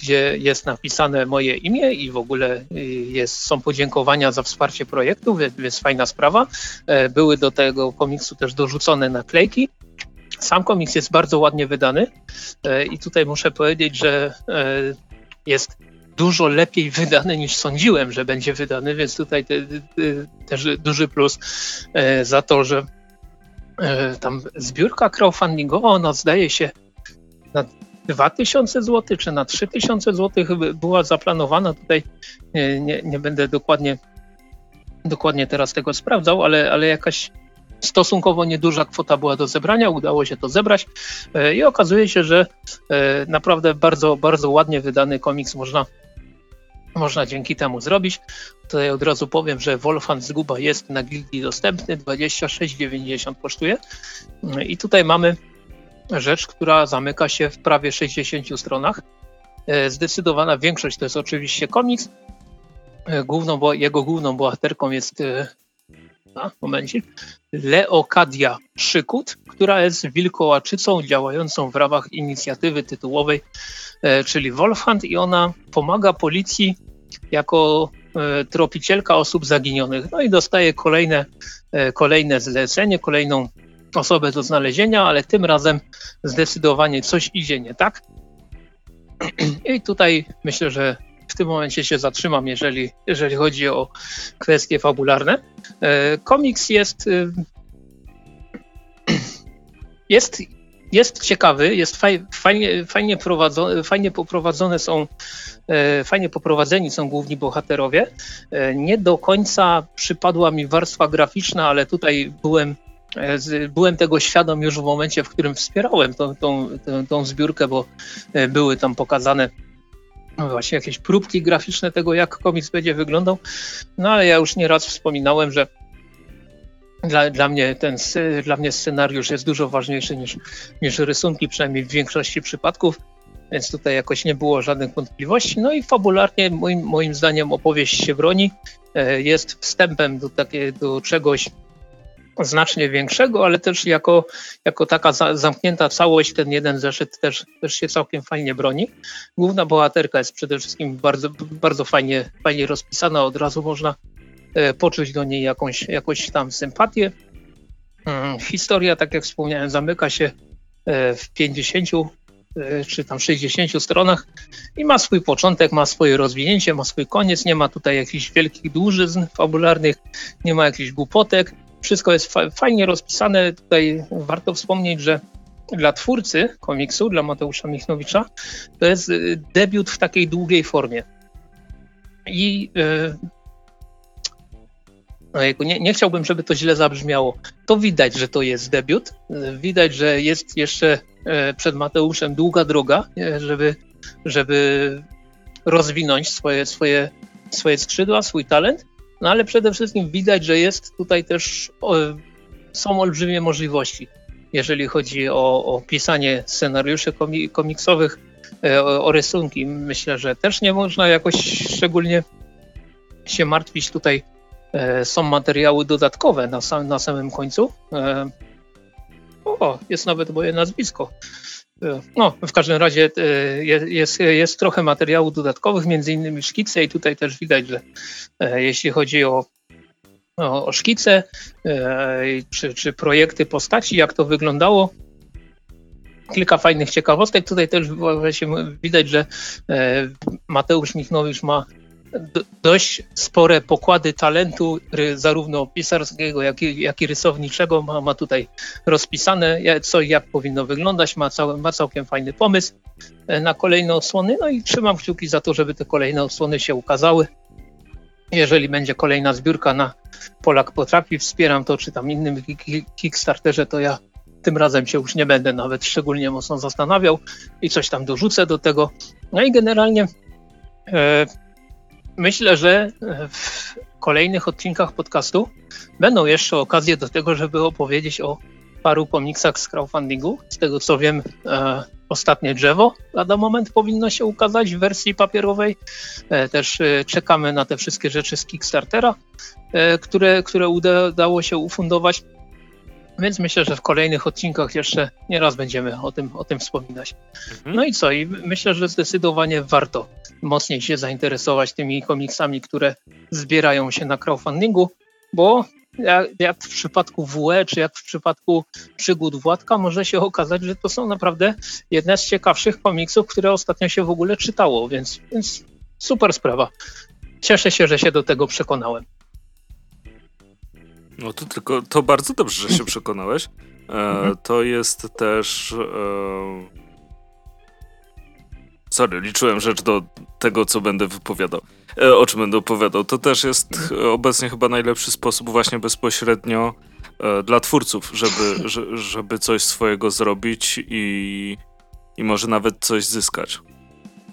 gdzie jest napisane moje imię i w ogóle jest, są podziękowania za wsparcie projektu, więc fajna sprawa. Były do tego komiksu też dorzucone naklejki. Sam komiks jest bardzo ładnie wydany i tutaj muszę powiedzieć, że jest dużo lepiej wydany niż sądziłem, że będzie wydany, więc tutaj te, te, też duży plus e, za to, że e, tam zbiórka crowdfundingowa, ona zdaje się na 2000 zł czy na 3000 zł była zaplanowana. Tutaj nie, nie, nie będę dokładnie, dokładnie teraz tego sprawdzał, ale, ale jakaś stosunkowo nieduża kwota była do zebrania, udało się to zebrać e, i okazuje się, że naprawdę bardzo, bardzo ładnie wydany komiks można można dzięki temu zrobić. Tutaj od razu powiem, że Wolfhand Zguba jest na gildii dostępny, 26,90 kosztuje. I tutaj mamy rzecz, która zamyka się w prawie 60 stronach. E, zdecydowana większość to jest oczywiście komiks. E, główną, jego główną bohaterką jest e, a, momencik, Leokadia Szykut, która jest wilkołaczycą działającą w ramach inicjatywy tytułowej, e, czyli Wolfhand i ona pomaga policji jako e, tropicielka osób zaginionych. No i dostaje kolejne, e, kolejne zlecenie, kolejną osobę do znalezienia, ale tym razem zdecydowanie coś idzie nie tak. I tutaj myślę, że w tym momencie się zatrzymam, jeżeli, jeżeli chodzi o kwestie fabularne. E, komiks jest, e, jest, jest ciekawy, jest faj, fajnie, fajnie, fajnie poprowadzone są, e, fajnie poprowadzeni są główni bohaterowie. Nie do końca przypadła mi warstwa graficzna, ale tutaj byłem byłem tego świadom już w momencie, w którym wspierałem tą, tą, tą, tą zbiórkę, bo były tam pokazane właśnie jakieś próbki graficzne tego, jak komiks będzie wyglądał. No ale ja już nieraz wspominałem, że dla, dla, mnie ten, dla mnie scenariusz jest dużo ważniejszy niż, niż rysunki, przynajmniej w większości przypadków, więc tutaj jakoś nie było żadnych wątpliwości. No i fabularnie moim, moim zdaniem opowieść się broni. E, jest wstępem do, takie, do czegoś znacznie większego, ale też jako, jako taka za, zamknięta całość, ten jeden zeszyt też, też się całkiem fajnie broni. Główna bohaterka jest przede wszystkim bardzo, bardzo fajnie, fajnie rozpisana, od razu można e, poczuć do niej jakąś, jakąś tam sympatię. Hmm, historia, tak jak wspomniałem, zamyka się e, w 50 e, czy tam 60 stronach i ma swój początek, ma swoje rozwinięcie, ma swój koniec, nie ma tutaj jakichś wielkich dłużyzn fabularnych, nie ma jakichś głupotek, wszystko jest fa fajnie rozpisane. Tutaj warto wspomnieć, że dla twórcy komiksu, dla Mateusza Michnowicza, to jest y, debiut w takiej długiej formie. I yy, nie, nie, chciałbym, żeby to źle zabrzmiało. To widać, że to jest debiut. Widać, że jest jeszcze y, przed Mateuszem długa droga, żeby, żeby rozwinąć swoje, swoje, swoje skrzydła, swój talent. No ale przede wszystkim widać, że jest tutaj też, są olbrzymie możliwości, jeżeli chodzi o, o pisanie scenariuszy komiksowych, e, o, o rysunki. Myślę, że też nie można jakoś szczególnie się martwić. Tutaj e, są materiały dodatkowe na, sam, na samym końcu. E, o, jest nawet moje nazwisko. No, w każdym razie e, jest, jest trochę materiałów dodatkowych, między innymi szkice i tutaj też widać, że e, jeśli chodzi o, o szkice e, czy, czy projekty postaci, jak to wyglądało, kilka fajnych ciekawostek. Tutaj też widać, że Mateusz Michnowicz ma dość spore pokłady talentu, zarówno pisarskiego, jak i, jak i rysowniczego. Ma, ma tutaj rozpisane, co i jak powinno wyglądać. Ma, cał, ma całkiem fajny pomysł e, na kolejne odsłony. No i trzymam kciuki za to, żeby te kolejne odsłony się ukazały. Jeżeli będzie kolejna zbiórka na Polak Potrafi, wspieram to, czy tam innym Kickstarterze, to ja tym razem się już nie będę nawet szczególnie mocno zastanawiał i coś tam dorzucę do tego. No i generalnie e, myślę, że w kolejnych odcinkach podcastu będą jeszcze okazje do tego, żeby opowiedzieć o paru komiksach z crowdfundingu. Z tego co wiem, e, ostatnie drzewo lada moment powinno się ukazać w wersji papierowej. E, też e, czekamy na te wszystkie rzeczy z Kickstartera, e, które, które udało się ufundować. Więc myślę, że w kolejnych odcinkach jeszcze nieraz będziemy o tym, o tym wspominać. Mhm. No i co? I myślę, że zdecydowanie warto mocniej się zainteresować tymi komiksami, które zbierają się na crowdfundingu, bo jak, w przypadku WE, czy jak w przypadku przygód Władka, może się okazać, że to są naprawdę jedne z ciekawszych komiksów, które ostatnio się w ogóle czytało, więc, więc super sprawa. Cieszę się, że się do tego przekonałem. No to tylko, to bardzo dobrze, że się przekonałeś. E, mhm. to jest też... E... Sorry, liczyłem rzecz do tego, co będę wypowiadał. E, o czym będę opowiadał. To też jest mhm. obecnie chyba najlepszy sposób właśnie bezpośrednio e, dla twórców, żeby, że, żeby coś swojego zrobić i, i może nawet coś zyskać.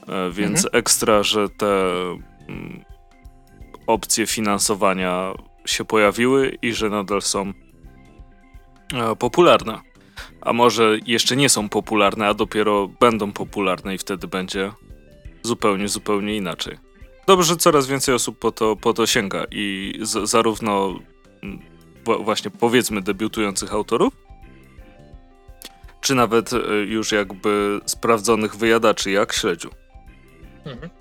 E, więc mhm. ekstra, że te mm, opcje finansowania się pojawiły i że nadal są e, popularne. A może jeszcze nie są popularne, a dopiero będą popularne i wtedy będzie zupełnie, zupełnie inaczej. Dobrze, że coraz więcej osób po to, po to sięga i z, zarówno mm, właśnie powiedzmy debiutujących autorów, czy nawet e, już jakby sprawdzonych wyjadaczy jak śledziu. Mhm.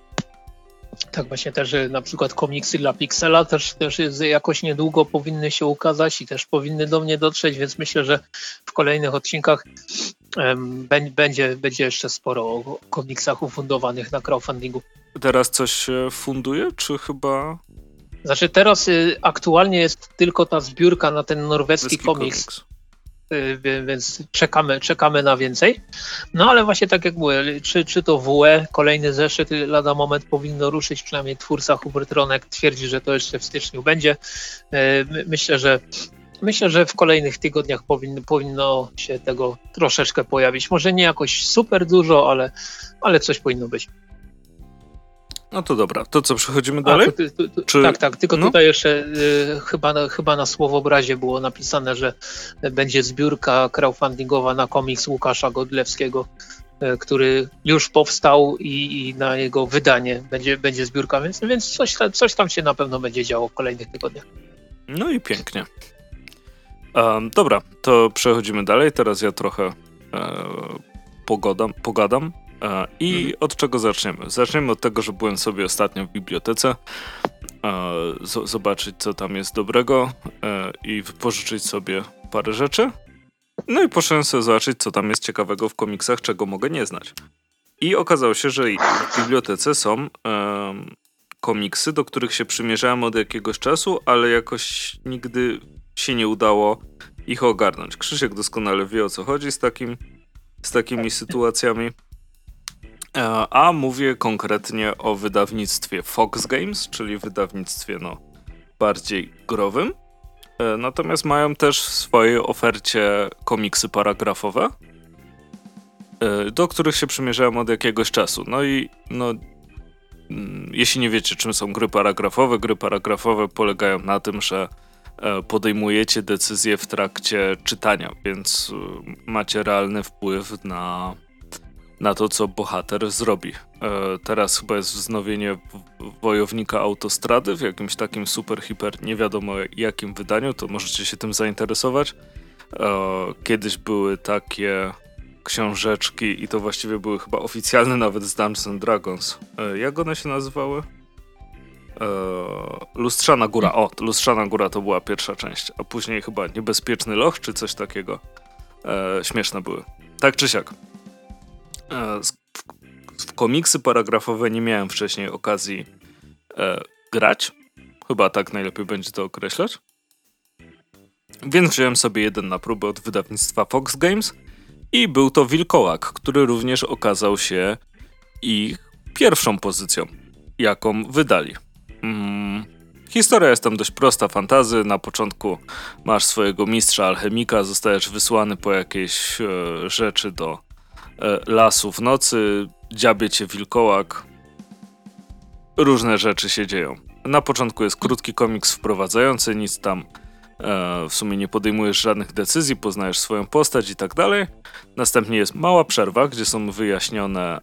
Tak właśnie też na przykład komiksy dla Pixela też, też jakoś niedługo powinny się ukazać i też powinny do mnie dotrzeć, więc myślę, że w kolejnych odcinkach um, będzie, będzie jeszcze sporo o komiksach ufundowanych na crowdfundingu. Teraz coś się funduje, czy chyba... Znaczy teraz y, aktualnie jest tylko ta zbiórka na ten norweski komiks. komiks. Y, więc czekamy, czekamy na więcej. No ale właśnie tak jak mówię, czy, czy to WE, kolejny zeszyt lada moment powinno ruszyć, przynajmniej twórca Hubert Ronek twierdzi, że to jeszcze w styczniu będzie. Y, myślę, że myślę, że w kolejnych tygodniach powinno, powinno się tego troszeczkę pojawić. Może nie jakoś super dużo, ale, ale coś powinno być. No to dobra, to co, przechodzimy dalej? A, to, to, to, Czy... Tak, tak, tylko no? tutaj jeszcze y, chyba, na, chyba na słowobrazie było napisane, że będzie zbiórka crowdfundingowa na komiks Łukasza Godlewskiego, y, który już powstał i, i, na jego wydanie będzie, będzie zbiórka, więc, więc coś, coś tam się na pewno będzie działo w kolejnych tygodniach. No i pięknie. Um, dobra, to przechodzimy dalej. Teraz ja trochę e, pogadam. pogadam. E, I mhm. od czego zaczniemy? Zaczniemy od tego, że byłem sobie ostatnio w bibliotece. E, zobaczyć, co tam jest dobrego e, i wypożyczyć sobie parę rzeczy. No i poszedłem sobie zobaczyć, co tam jest ciekawego w komiksach, czego mogę nie znać. I okazało się, że w bibliotece są komiksy, do których się przymierzałem od jakiegoś czasu, ale jakoś nigdy się nie udało ich ogarnąć. Krzysiek doskonale wie o co chodzi z, takim, z takimi sytuacjami. E, a mówię konkretnie o wydawnictwie Fox Games, czyli wydawnictwie no, bardziej growym. E, natomiast mają też w swojej ofercie komiksy paragrafowe, e, do których się przymierzałem od jakiegoś czasu. No i no, mm, jeśli nie wiecie, czym są gry paragrafowe, gry paragrafowe polegają na tym, że podejmujecie decyzje w trakcie czytania, więc macie realny wpływ na, na to, co bohater zrobi. E, teraz chyba jest wznowienie Wojownika Autostrady w jakimś takim super, hiper, nie wiadomo jakim wydaniu, to możecie się tym zainteresować. Kiedyś były takie książeczki i to właściwie były chyba oficjalne nawet z Dungeons Dragons. Jak one się nazywały? Lustrzana Góra. O, Lustrzana Góra to była pierwsza część, a później chyba Niebezpieczny Loch czy coś takiego. Śmieszne były. Tak czy siak. Eee, w komiksy paragrafowe nie miałem wcześniej okazji e, grać. Chyba tak najlepiej będzie to określać. Więc wziąłem sobie jeden na próbę od wydawnictwa Fox Games i był to Wilkołak, który również okazał się ich pierwszą pozycją, jaką wydali. Mm, historia jest tam dość prosta, fantazy. Na początku masz swojego mistrza alchemika, zostajesz wysłany po jakieś e, rzeczy do e, lasu w nocy, dziabie cię wilkołak. Różne rzeczy się dzieją. Na początku jest krótki komiks wprowadzający, nic tam e, w sumie nie podejmujesz żadnych decyzji, poznajesz swoją postać i tak dalej. Następnie jest mała przerwa, gdzie są wyjaśnione e,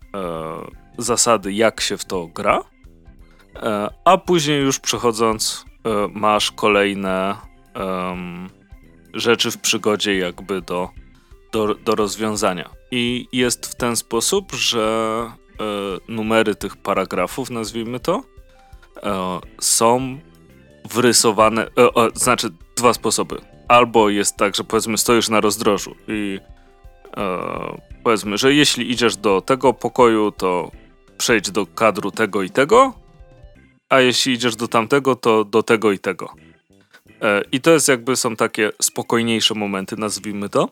zasady, jak się w to gra. E, a później już przechodząc e, masz kolejne rzeczy w przygodzie jakby do, do, do rozwiązania. I jest w ten sposób, że e, numery tych paragrafów, nazwijmy to, są wrysowane, znaczy dwa sposoby. Albo jest tak, że powiedzmy stoisz na rozdrożu i powiedzmy, że jeśli idziesz do tego pokoju, to przejdź do kadru tego i tego, a jeśli idziesz do tamtego, to do tego i tego. E, I to jest jakby są takie spokojniejsze momenty, nazwijmy to,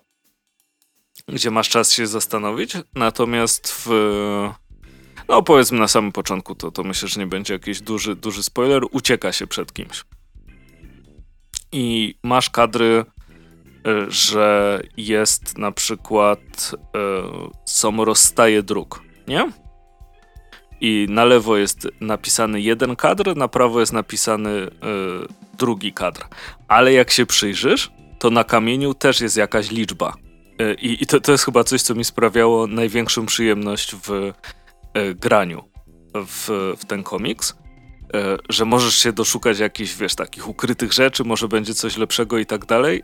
gdzie masz czas się zastanowić. Natomiast w. No, powiedzmy na samym początku, to, to myślę, że nie będzie jakiś duży, duży spoiler. Ucieka się przed kimś. I masz kadry, e, że jest na przykład. E, są rozstaje dróg, nie? i na lewo jest napisany jeden kadr, na prawo jest napisany y, drugi kadr. Ale jak się przyjrzysz, to na kamieniu też jest jakaś liczba. Y, I to, to jest chyba coś, co mi sprawiało największą przyjemność w y, graniu w, w ten komiks. Że możesz się doszukać jakichś, wiesz, takich ukrytych rzeczy, może będzie coś lepszego i tak dalej.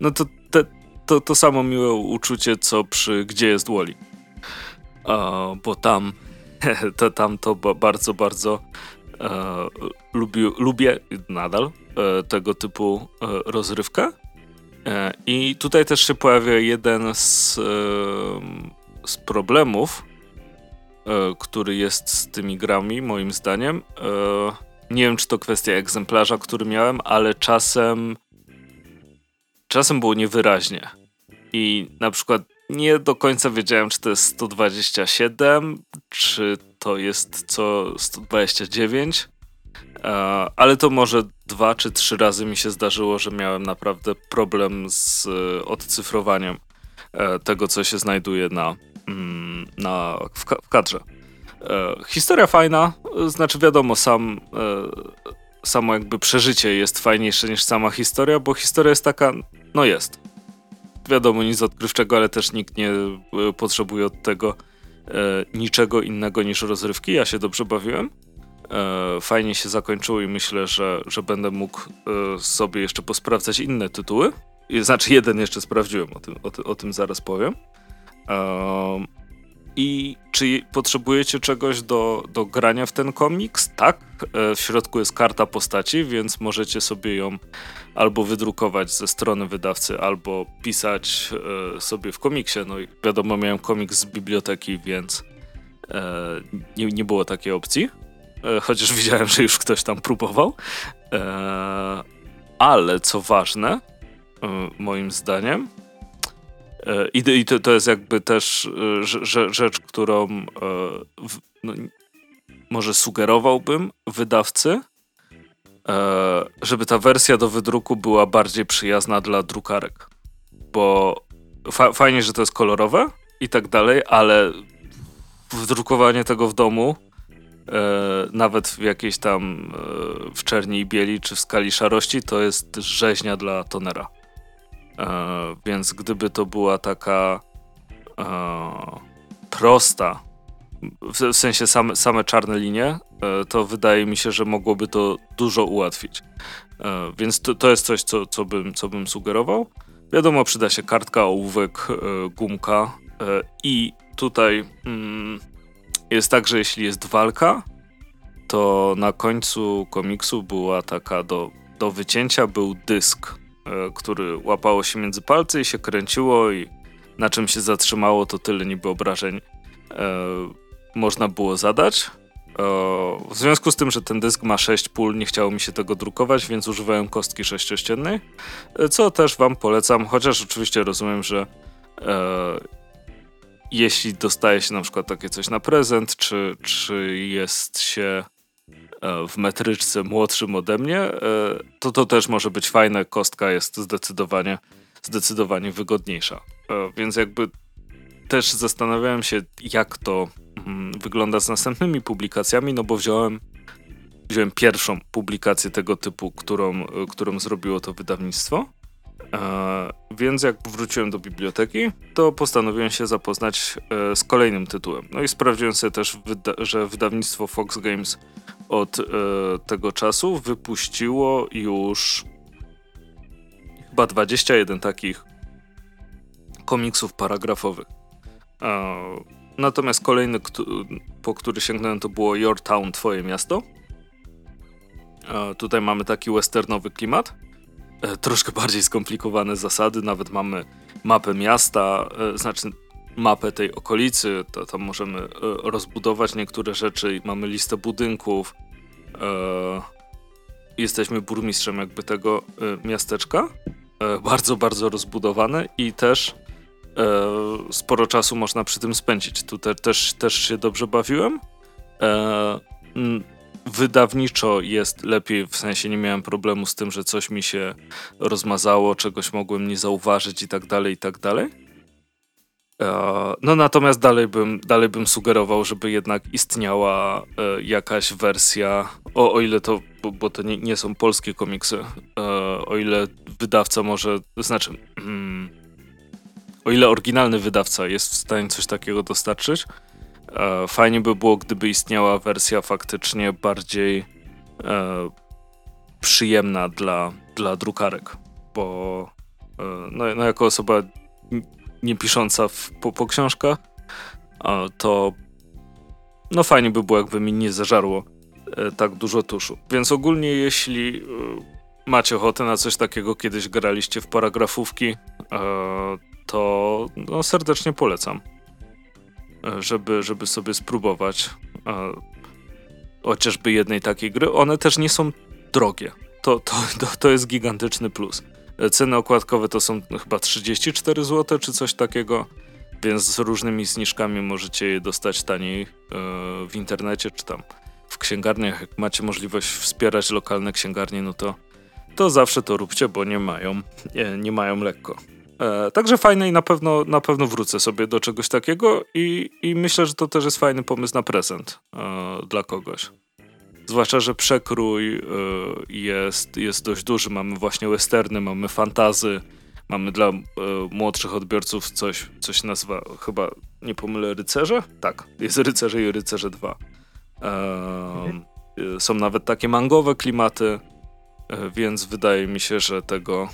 No to, te, to to samo miłe uczucie, co przy Gdzie jest Woli. Bo tam to tam to bardzo, bardzo e, lubi, lubię nadal e, tego typu e, rozrywkę. E, I tutaj też się pojawia jeden z, e, z problemów, e, który jest z tymi grami, moim zdaniem. nie wiem, czy to kwestia egzemplarza, który miałem, ale czasem czasem było niewyraźnie. I na przykład nie do końca wiedziałem, czy to jest 127, czy to jest co 129, e, ale to może dwa czy trzy razy mi się zdarzyło, że miałem naprawdę problem z e, odcyfrowaniem e, tego, co się znajduje na, mm, na, w kadrze. E, historia fajna, znaczy wiadomo, sam, samo jakby przeżycie jest fajniejsze niż sama historia, bo historia jest taka, no jest. Wiadomo, nic odkrywczego, ale też nikt nie potrzebuje od tego niczego innego niż rozrywki. Ja się dobrze bawiłem. E, fajnie się zakończyło i myślę, że, że będę mógł e, sobie jeszcze posprawdzać inne tytuły. Znaczy, jeden jeszcze sprawdziłem, o tym, o, o tym zaraz powiem. I czy potrzebujecie czegoś do, do grania w ten komiks? Tak. E, w środku jest karta postaci, więc możecie sobie ją albo wydrukować ze strony wydawcy, albo pisać e, sobie w komiksie. No i wiadomo, miałem komiks z biblioteki, więc e, nie, nie było takiej opcji. Chociaż widziałem, że już ktoś tam próbował. Ale co ważne, moim zdaniem, E, I, to, jest jakby też e, rzecz, którą e, no, może sugerowałbym wydawcy, żeby ta wersja do wydruku była bardziej przyjazna dla drukarek. Bo fa fajnie, że to jest kolorowe i tak dalej, ale wydrukowanie tego w domu, nawet w jakiejś tam w czerni i bieli, czy w skali szarości, to jest rzeźnia dla tonera. E, więc gdyby to była taka e, prosta, w, sensie same, same czarne linie, e, to wydaje mi się, że mogłoby to dużo ułatwić. Więc to, to jest coś, co, co, bym, co bym sugerował. Wiadomo, przyda się kartka, ołówek, gumka i tutaj mm, jest tak, że jeśli jest walka, to na końcu komiksu była taka do, do wycięcia był dysk E, który łapało się między palce i się kręciło i na czym się zatrzymało, to tyle niby obrażeń e, można było zadać. E, w związku z tym, że ten dysk ma 6 pól, nie chciało mi się tego drukować, więc używałem kostki sześciościennej, co też wam polecam, chociaż oczywiście rozumiem, że jeśli dostaje się na przykład takie coś na prezent, czy, czy jest się E, w metryczce młodszym ode mnie, e, to to też może być fajne. Kostka jest zdecydowanie, zdecydowanie wygodniejsza. E, więc jakby też zastanawiałem się, jak to mm, wygląda z następnymi publikacjami, no bo wziąłem, wziąłem pierwszą publikację tego typu, którą, którą zrobiło to wydawnictwo. Więc jak wróciłem do biblioteki, to postanowiłem się zapoznać z kolejnym tytułem. No i sprawdziłem sobie też, że wydawnictwo Fox Games od e, tego czasu wypuściło już chyba 21 takich komiksów paragrafowych. E, natomiast kolejny, po który sięgnąłem, to było Your Town, Twoje miasto. E, tutaj mamy taki westernowy klimat. E, troszkę bardziej skomplikowane zasady, nawet mamy mapę miasta, e, znaczy mapę tej okolicy, to tam możemy e, rozbudować niektóre rzeczy, mamy listę budynków, jesteśmy burmistrzem jakby tego miasteczka, bardzo, bardzo rozbudowane i też sporo czasu można przy tym spędzić. Tu te, też, też się dobrze bawiłem. Wydawniczo jest lepiej, w sensie nie miałem problemu z tym, że coś mi się rozmazało, czegoś mogłem nie zauważyć i tak dalej, i tak dalej. E, no natomiast dalej bym, dalej bym sugerował, żeby jednak istniała e, jakaś wersja, o, o ile to, bo, bo to nie, nie, są polskie komiksy, e, o ile wydawca może, znaczy, mm, o ile oryginalny wydawca jest w stanie coś takiego dostarczyć, fajnie by było, gdyby istniała wersja faktycznie bardziej przyjemna dla, dla drukarek, bo no, no jako osoba nie pisząca w, po, po książkach, to no fajnie by było, jakby mi nie zażarło e, tak dużo tuszu. Więc ogólnie, jeśli e, macie ochotę na coś takiego, kiedyś graliście w paragrafówki, e, to no, serdecznie polecam, żeby, żeby sobie spróbować chociażby jednej takiej gry. One też nie są drogie. To, to, to, to jest gigantyczny plus. Ceny okładkowe to są chyba 34 zł czy coś takiego, więc z różnymi zniżkami możecie je dostać taniej e, w internecie czy tam w księgarniach. Jak macie możliwość wspierać lokalne księgarnie, no to, to zawsze to róbcie, bo nie mają, nie, nie mają lekko. E, także fajne i na pewno, na pewno wrócę sobie do czegoś takiego i, i myślę, że to też jest fajny pomysł na prezent e, dla kogoś. Zwłaszcza, że przekrój e, jest, jest dość duży. Mamy właśnie westerny, mamy fantazy, mamy dla młodszych odbiorców coś, coś nazywa, chyba nie pomylę, rycerze? Tak, jest rycerze i rycerze 2. Mhm. Są nawet takie mangowe klimaty, więc wydaje mi się, że tego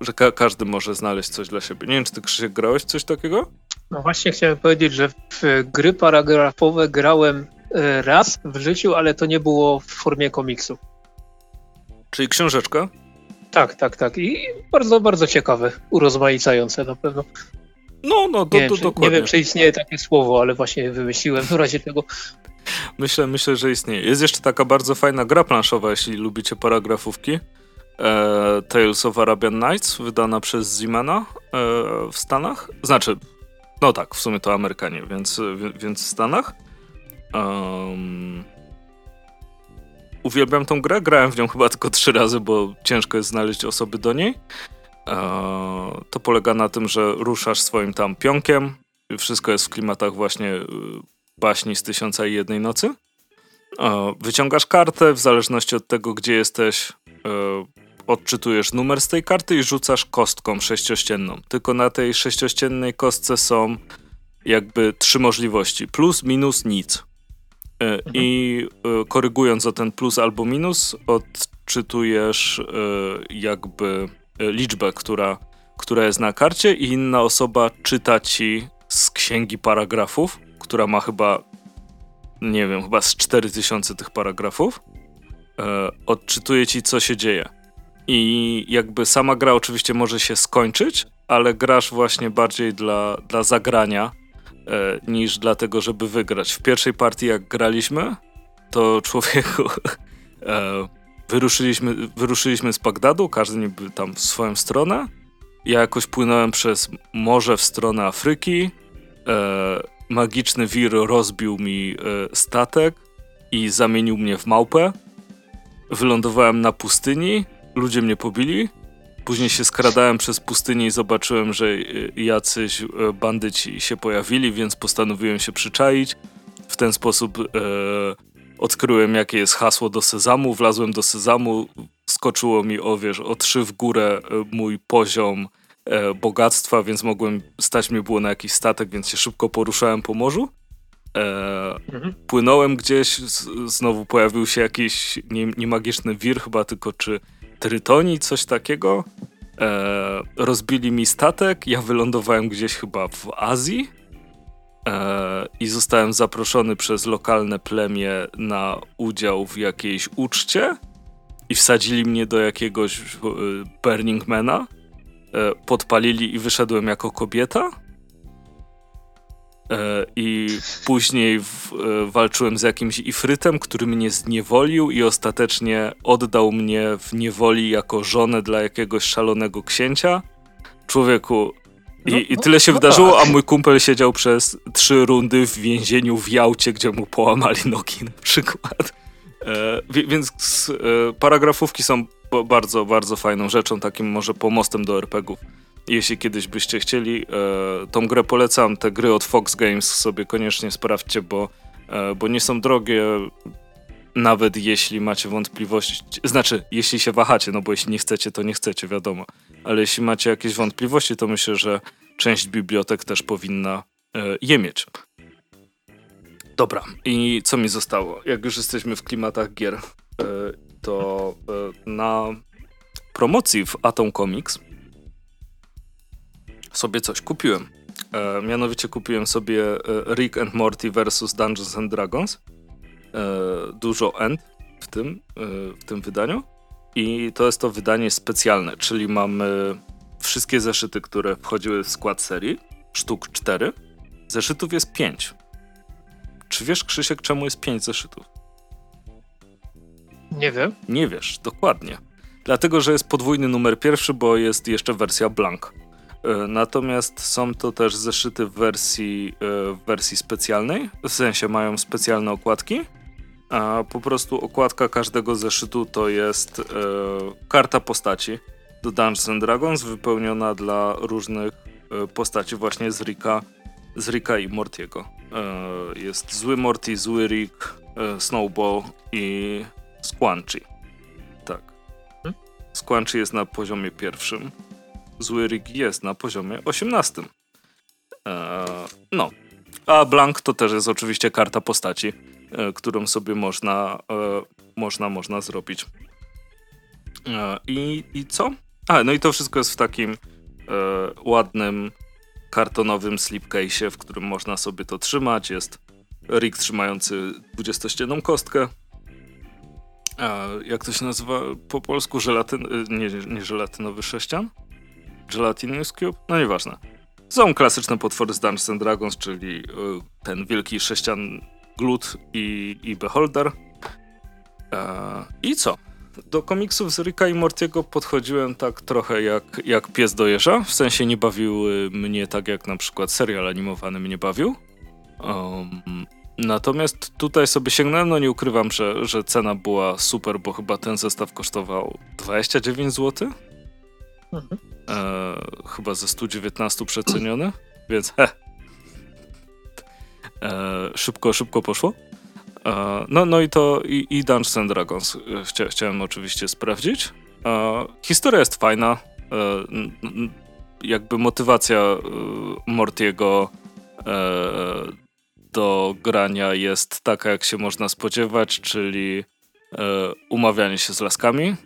że ka każdy może znaleźć coś dla siebie. Nie wiem, czy ty Krzysiek grałeś coś takiego? No właśnie chciałem powiedzieć, że w gry paragrafowe grałem e, raz w życiu, ale to nie było w formie komiksu. Czyli książeczka? Tak, tak, tak. I bardzo, bardzo ciekawe, urozmaicające na pewno. No, no, do, nie, do, czy, dokładnie. Nie wiem, czy istnieje takie słowo, ale właśnie wymyśliłem w razie tego. Myślę, myślę, że istnieje. Jest jeszcze taka bardzo fajna gra planszowa, jeśli lubicie paragrafówki e, Tales of Arabian Nights, wydana przez Zimana e, w Stanach. Znaczy, no tak, w sumie to Amerykanie, więc, więc w Stanach. Um, uwielbiam tą grę, grałem w nią chyba tylko trzy razy, bo ciężko jest znaleźć osoby do niej. E, to polega na tym, że ruszasz swoim tam pionkiem, wszystko jest w klimatach właśnie y, baśni z Tysiąca i Jednej Nocy. E, wyciągasz kartę, w zależności od tego, gdzie jesteś, e, odczytujesz numer z tej karty i rzucasz kostką sześciościenną. Tylko na tej sześciościennej kostce są jakby trzy możliwości: plus, minus, nic. E, mhm. I e, korygując o ten plus albo minus, odczytujesz e, jakby liczbę, która, która jest na karcie, i inna osoba czyta ci z księgi paragrafów, która ma chyba, nie wiem, chyba z 4000 tych paragrafów. Odczytuje ci, co się dzieje. I jakby sama gra oczywiście może się skończyć, ale grasz właśnie bardziej dla, dla zagrania e, niż dlatego, żeby wygrać. W pierwszej partii, jak graliśmy, to człowieku e, wyruszyliśmy, wyruszyliśmy z Bagdadu, każdy niby tam w swoją stronę. Ja jakoś płynąłem przez morze w stronę Afryki. E, magiczny wir rozbił mi e, statek i zamienił mnie w małpę. Wylądowałem na pustyni ludzie mnie pobili. Później się skradałem przez pustynię i zobaczyłem, że e, jacyś e, bandyci się pojawili, więc postanowiłem się przyczaić. W ten sposób e, odkryłem, jakie jest hasło do sezamu. Wlazłem do sezamu, skoczyło mi o, wiesz, o trzy w górę e, mój poziom e, bogactwa, więc mogłem, stać mnie było na jakiś statek, więc się szybko poruszałem po morzu. E, mhm. Płynąłem gdzieś, z, znowu pojawił się jakiś nie, nie magiczny wir chyba, tylko czy Trytonii, coś takiego. E, rozbili mi statek, ja wylądowałem gdzieś chyba w Azji. E, i zostałem zaproszony przez lokalne plemię na udział w jakiejś uczcie. I wsadzili mnie do jakiegoś e, Burning Mana, e, podpalili i wyszedłem jako kobieta I później w, e, walczyłem z jakimś ifrytem, który mnie zniewolił i ostatecznie oddał mnie w niewoli jako żonę dla jakiegoś szalonego księcia. Człowieku, i, no, i tyle się no, wydarzyło, tak. a mój kumpel siedział przez trzy rundy w więzieniu w Jałcie, gdzie mu połamali nogi na przykład. E, więc e, paragrafówki są bardzo, bardzo fajną rzeczą, takim może pomostem do RPGów. Jeśli kiedyś byście chcieli, e, tą grę polecam. Te gry od Fox Games sobie koniecznie sprawdźcie, bo, e, bo nie są drogie. Nawet jeśli macie wątpliwości, znaczy, jeśli się wahacie, no bo jeśli nie chcecie, to nie chcecie, wiadomo. Ale jeśli macie jakieś wątpliwości, to myślę, że część bibliotek też powinna e, je mieć. Dobra, i co mi zostało? Jak już jesteśmy w klimatach gier, e, to e, na promocji w Atom Comics sobie coś kupiłem. E, mianowicie kupiłem sobie e, Rick and Morty vs Dungeons and Dragons. E, dużo end w tym, e, w tym wydaniu. I to jest to wydanie specjalne, czyli mamy wszystkie zeszyty, które wchodziły w skład serii, sztuk 4. Zeszytów jest 5. Czy wiesz, Krzysiek, czemu jest 5 zeszytów? Nie wiem. Nie wiesz, dokładnie. Dlatego, że jest podwójny numer pierwszy, bo jest jeszcze wersja blank. E, natomiast są to też zeszyty w wersji, e, w wersji specjalnej, w sensie mają specjalne okładki, a po prostu okładka każdego zeszytu to jest e, karta postaci. do Dungeons and Dragons, wypełniona dla różnych postaci właśnie z Rika, z Rika i Mortiego. Jest zły Morty, zły Rick, Snowball i Squanchy. Tak. Hmm? Squanchy jest na poziomie pierwszym. Zły Rick jest na poziomie osiemnastym. E, no. A Blank to też jest oczywiście karta postaci, e, którą sobie można, e, można, można zrobić. E, I, I co? A, no i to wszystko jest w takim e, ładnym, kartonowym slipcase'ie, w którym można sobie to trzymać. Jest Rick trzymający 20-ścienną kostkę. A jak to się nazywa po polsku? Żelatyn... y, Nie, nie żelatynowy sześcian? Gelatinous Cube? No nieważne. Są klasyczne potwory z Dungeons and Dragons, czyli y, ten wielki sześcian glut i, i beholder. E, I co? Do komiksów z Ricka i Mortiego podchodziłem tak trochę jak, jak pies do jeża. W sensie nie bawiły mnie tak jak na przykład serial animowany mnie bawił. Um, natomiast tutaj sobie sięgnąłem, no nie ukrywam, że, że cena była super, bo chyba ten zestaw kosztował 29 zł. Mhm. E, chyba ze 119 przeceniony, więc he. E, szybko, szybko poszło. E, no, no i to i, i Dungeons and Dragons e, chcia, chciałem oczywiście sprawdzić. E, historia jest fajna. E, n, n, jakby motywacja Mortiego do grania jest taka, jak się można spodziewać, czyli umawianie się z laskami.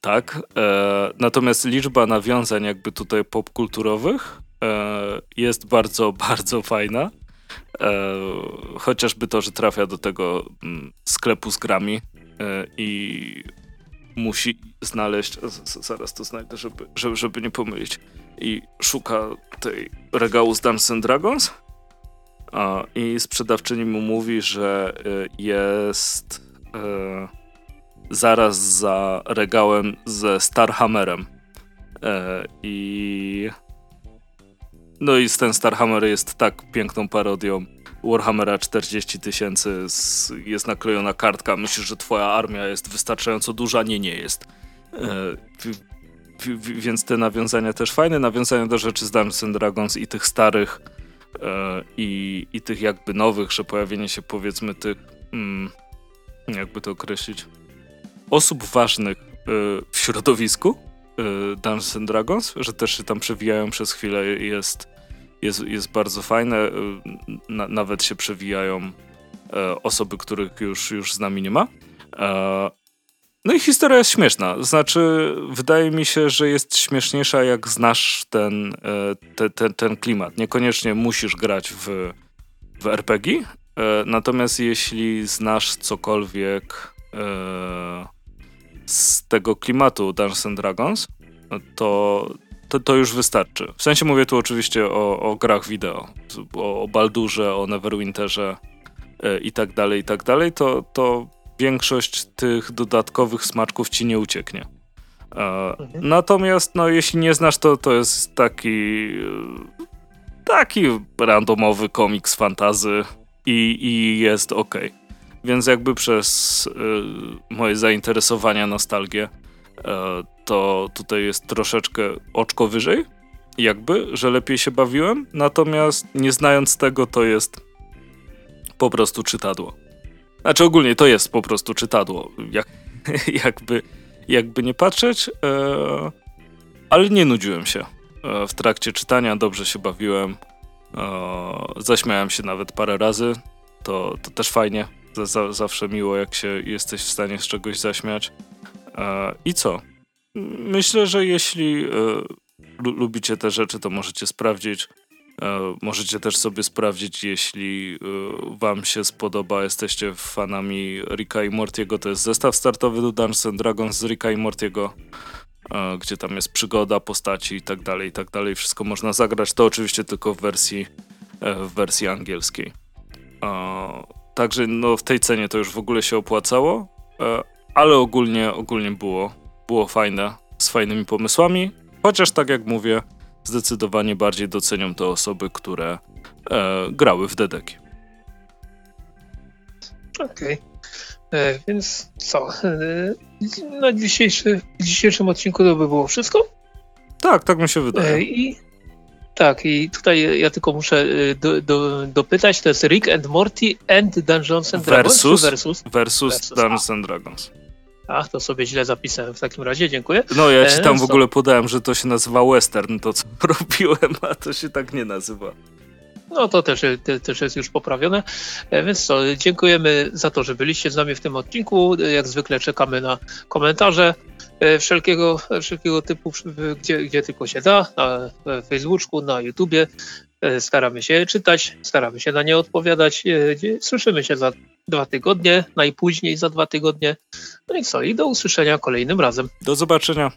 Tak. E, natomiast liczba nawiązań jakby tutaj popkulturowych e, jest bardzo, bardzo fajna. E, chociażby to, że trafia do tego mm, sklepu z grami e, i musi znaleźć, zaraz to znajdę, żeby, żeby, żeby nie pomylić, i szuka tej regału z Dungeons Dragons i sprzedawczyni mu mówi, że e, jest e, zaraz za regałem ze Starhammerem e, i no i ten Starhammer jest tak piękną parodią Warhammera 40 tysięcy, jest naklejona kartka, myślisz, że twoja armia jest wystarczająco duża? Nie, nie jest. E, wi- wi- wi- więc te nawiązania też fajne, nawiązania do rzeczy z Dungeons and Dragons i tych starych e, i, i tych jakby nowych, że pojawienie się powiedzmy tych, mm, jakby to określić, osób ważnych e, w środowisku e, Dungeons and Dragons, że też się tam przewijają przez chwilę jest, jest, jest bardzo fajne. Na, nawet się przewijają osoby, których już, już z nami nie ma. E, No i historia jest śmieszna. Znaczy, wydaje mi się, że jest śmieszniejsza, jak znasz ten, e, te, te, ten klimat. Niekoniecznie musisz grać w, w RPG, e, natomiast jeśli znasz cokolwiek z tego klimatu Dungeons and Dragons, to, to, to już wystarczy. W sensie mówię tu oczywiście o, o grach wideo, o, o Baldurze, o Neverwinterze e, i tak dalej, i tak dalej, to, to większość tych dodatkowych smaczków ci nie ucieknie. E, Mhm. Natomiast, no, jeśli nie znasz, to to jest taki taki randomowy komiks fantazy i, i jest ok. Więc jakby przez e, moje zainteresowania, nostalgię, e, to tutaj jest troszeczkę oczko wyżej, jakby, że lepiej się bawiłem. Natomiast nie znając tego, to jest po prostu czytadło. Znaczy ogólnie to jest po prostu czytadło. Jak, jakby, jakby nie patrzeć, e, ale nie nudziłem się. E, w trakcie czytania dobrze się bawiłem. Zaśmiałem się nawet parę razy. To, to też fajnie. Za, zawsze miło, jak się jesteś w stanie z czegoś zaśmiać. E, I co? Myślę, że jeśli e, lu- lubicie te rzeczy, to możecie sprawdzić. E, Możecie też sobie sprawdzić, jeśli wam się spodoba, jesteście fanami Ricka i Mortiego, to jest zestaw startowy do Dungeons Dragons z Ricka i Mortiego, gdzie tam jest przygoda, postaci i tak dalej, i tak dalej. Wszystko można zagrać, to oczywiście tylko w wersji, w wersji angielskiej. Także no, w tej cenie to już w ogóle się opłacało, e, ale ogólnie, ogólnie było, było fajne, z fajnymi pomysłami, chociaż tak jak mówię, zdecydowanie bardziej docenią to osoby, które e, grały w Dedeki. Okej. E, więc co? E, na dzisiejszy, w dzisiejszym odcinku to by było wszystko. Tak, tak mi się wydaje. E, I tak, i tutaj ja tylko muszę e, do, do, dopytać, to jest Rick and Morty and Dungeons and Dragons Versus? versus? Versus, Versus, Dungeons and Dragons. A, to sobie źle zapisałem w takim razie, dziękuję. No ja ci E, tam w ogóle podałem, że to się nazywa western, to co robiłem, a to się tak nie nazywa. No to też, te, też jest już poprawione. E, Więc co, dziękujemy za to, że byliście z nami w tym odcinku. E, Jak zwykle czekamy na komentarze wszelkiego, wszelkiego typu, gdzie, gdzie tylko się da, na e, Facebooku, na YouTubie. E, Staramy się je czytać, staramy się na nie odpowiadać. E, Słyszymy się za dwa tygodnie, najpóźniej za dwa tygodnie. No i co, i do usłyszenia kolejnym razem. Do zobaczenia.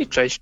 I cześć.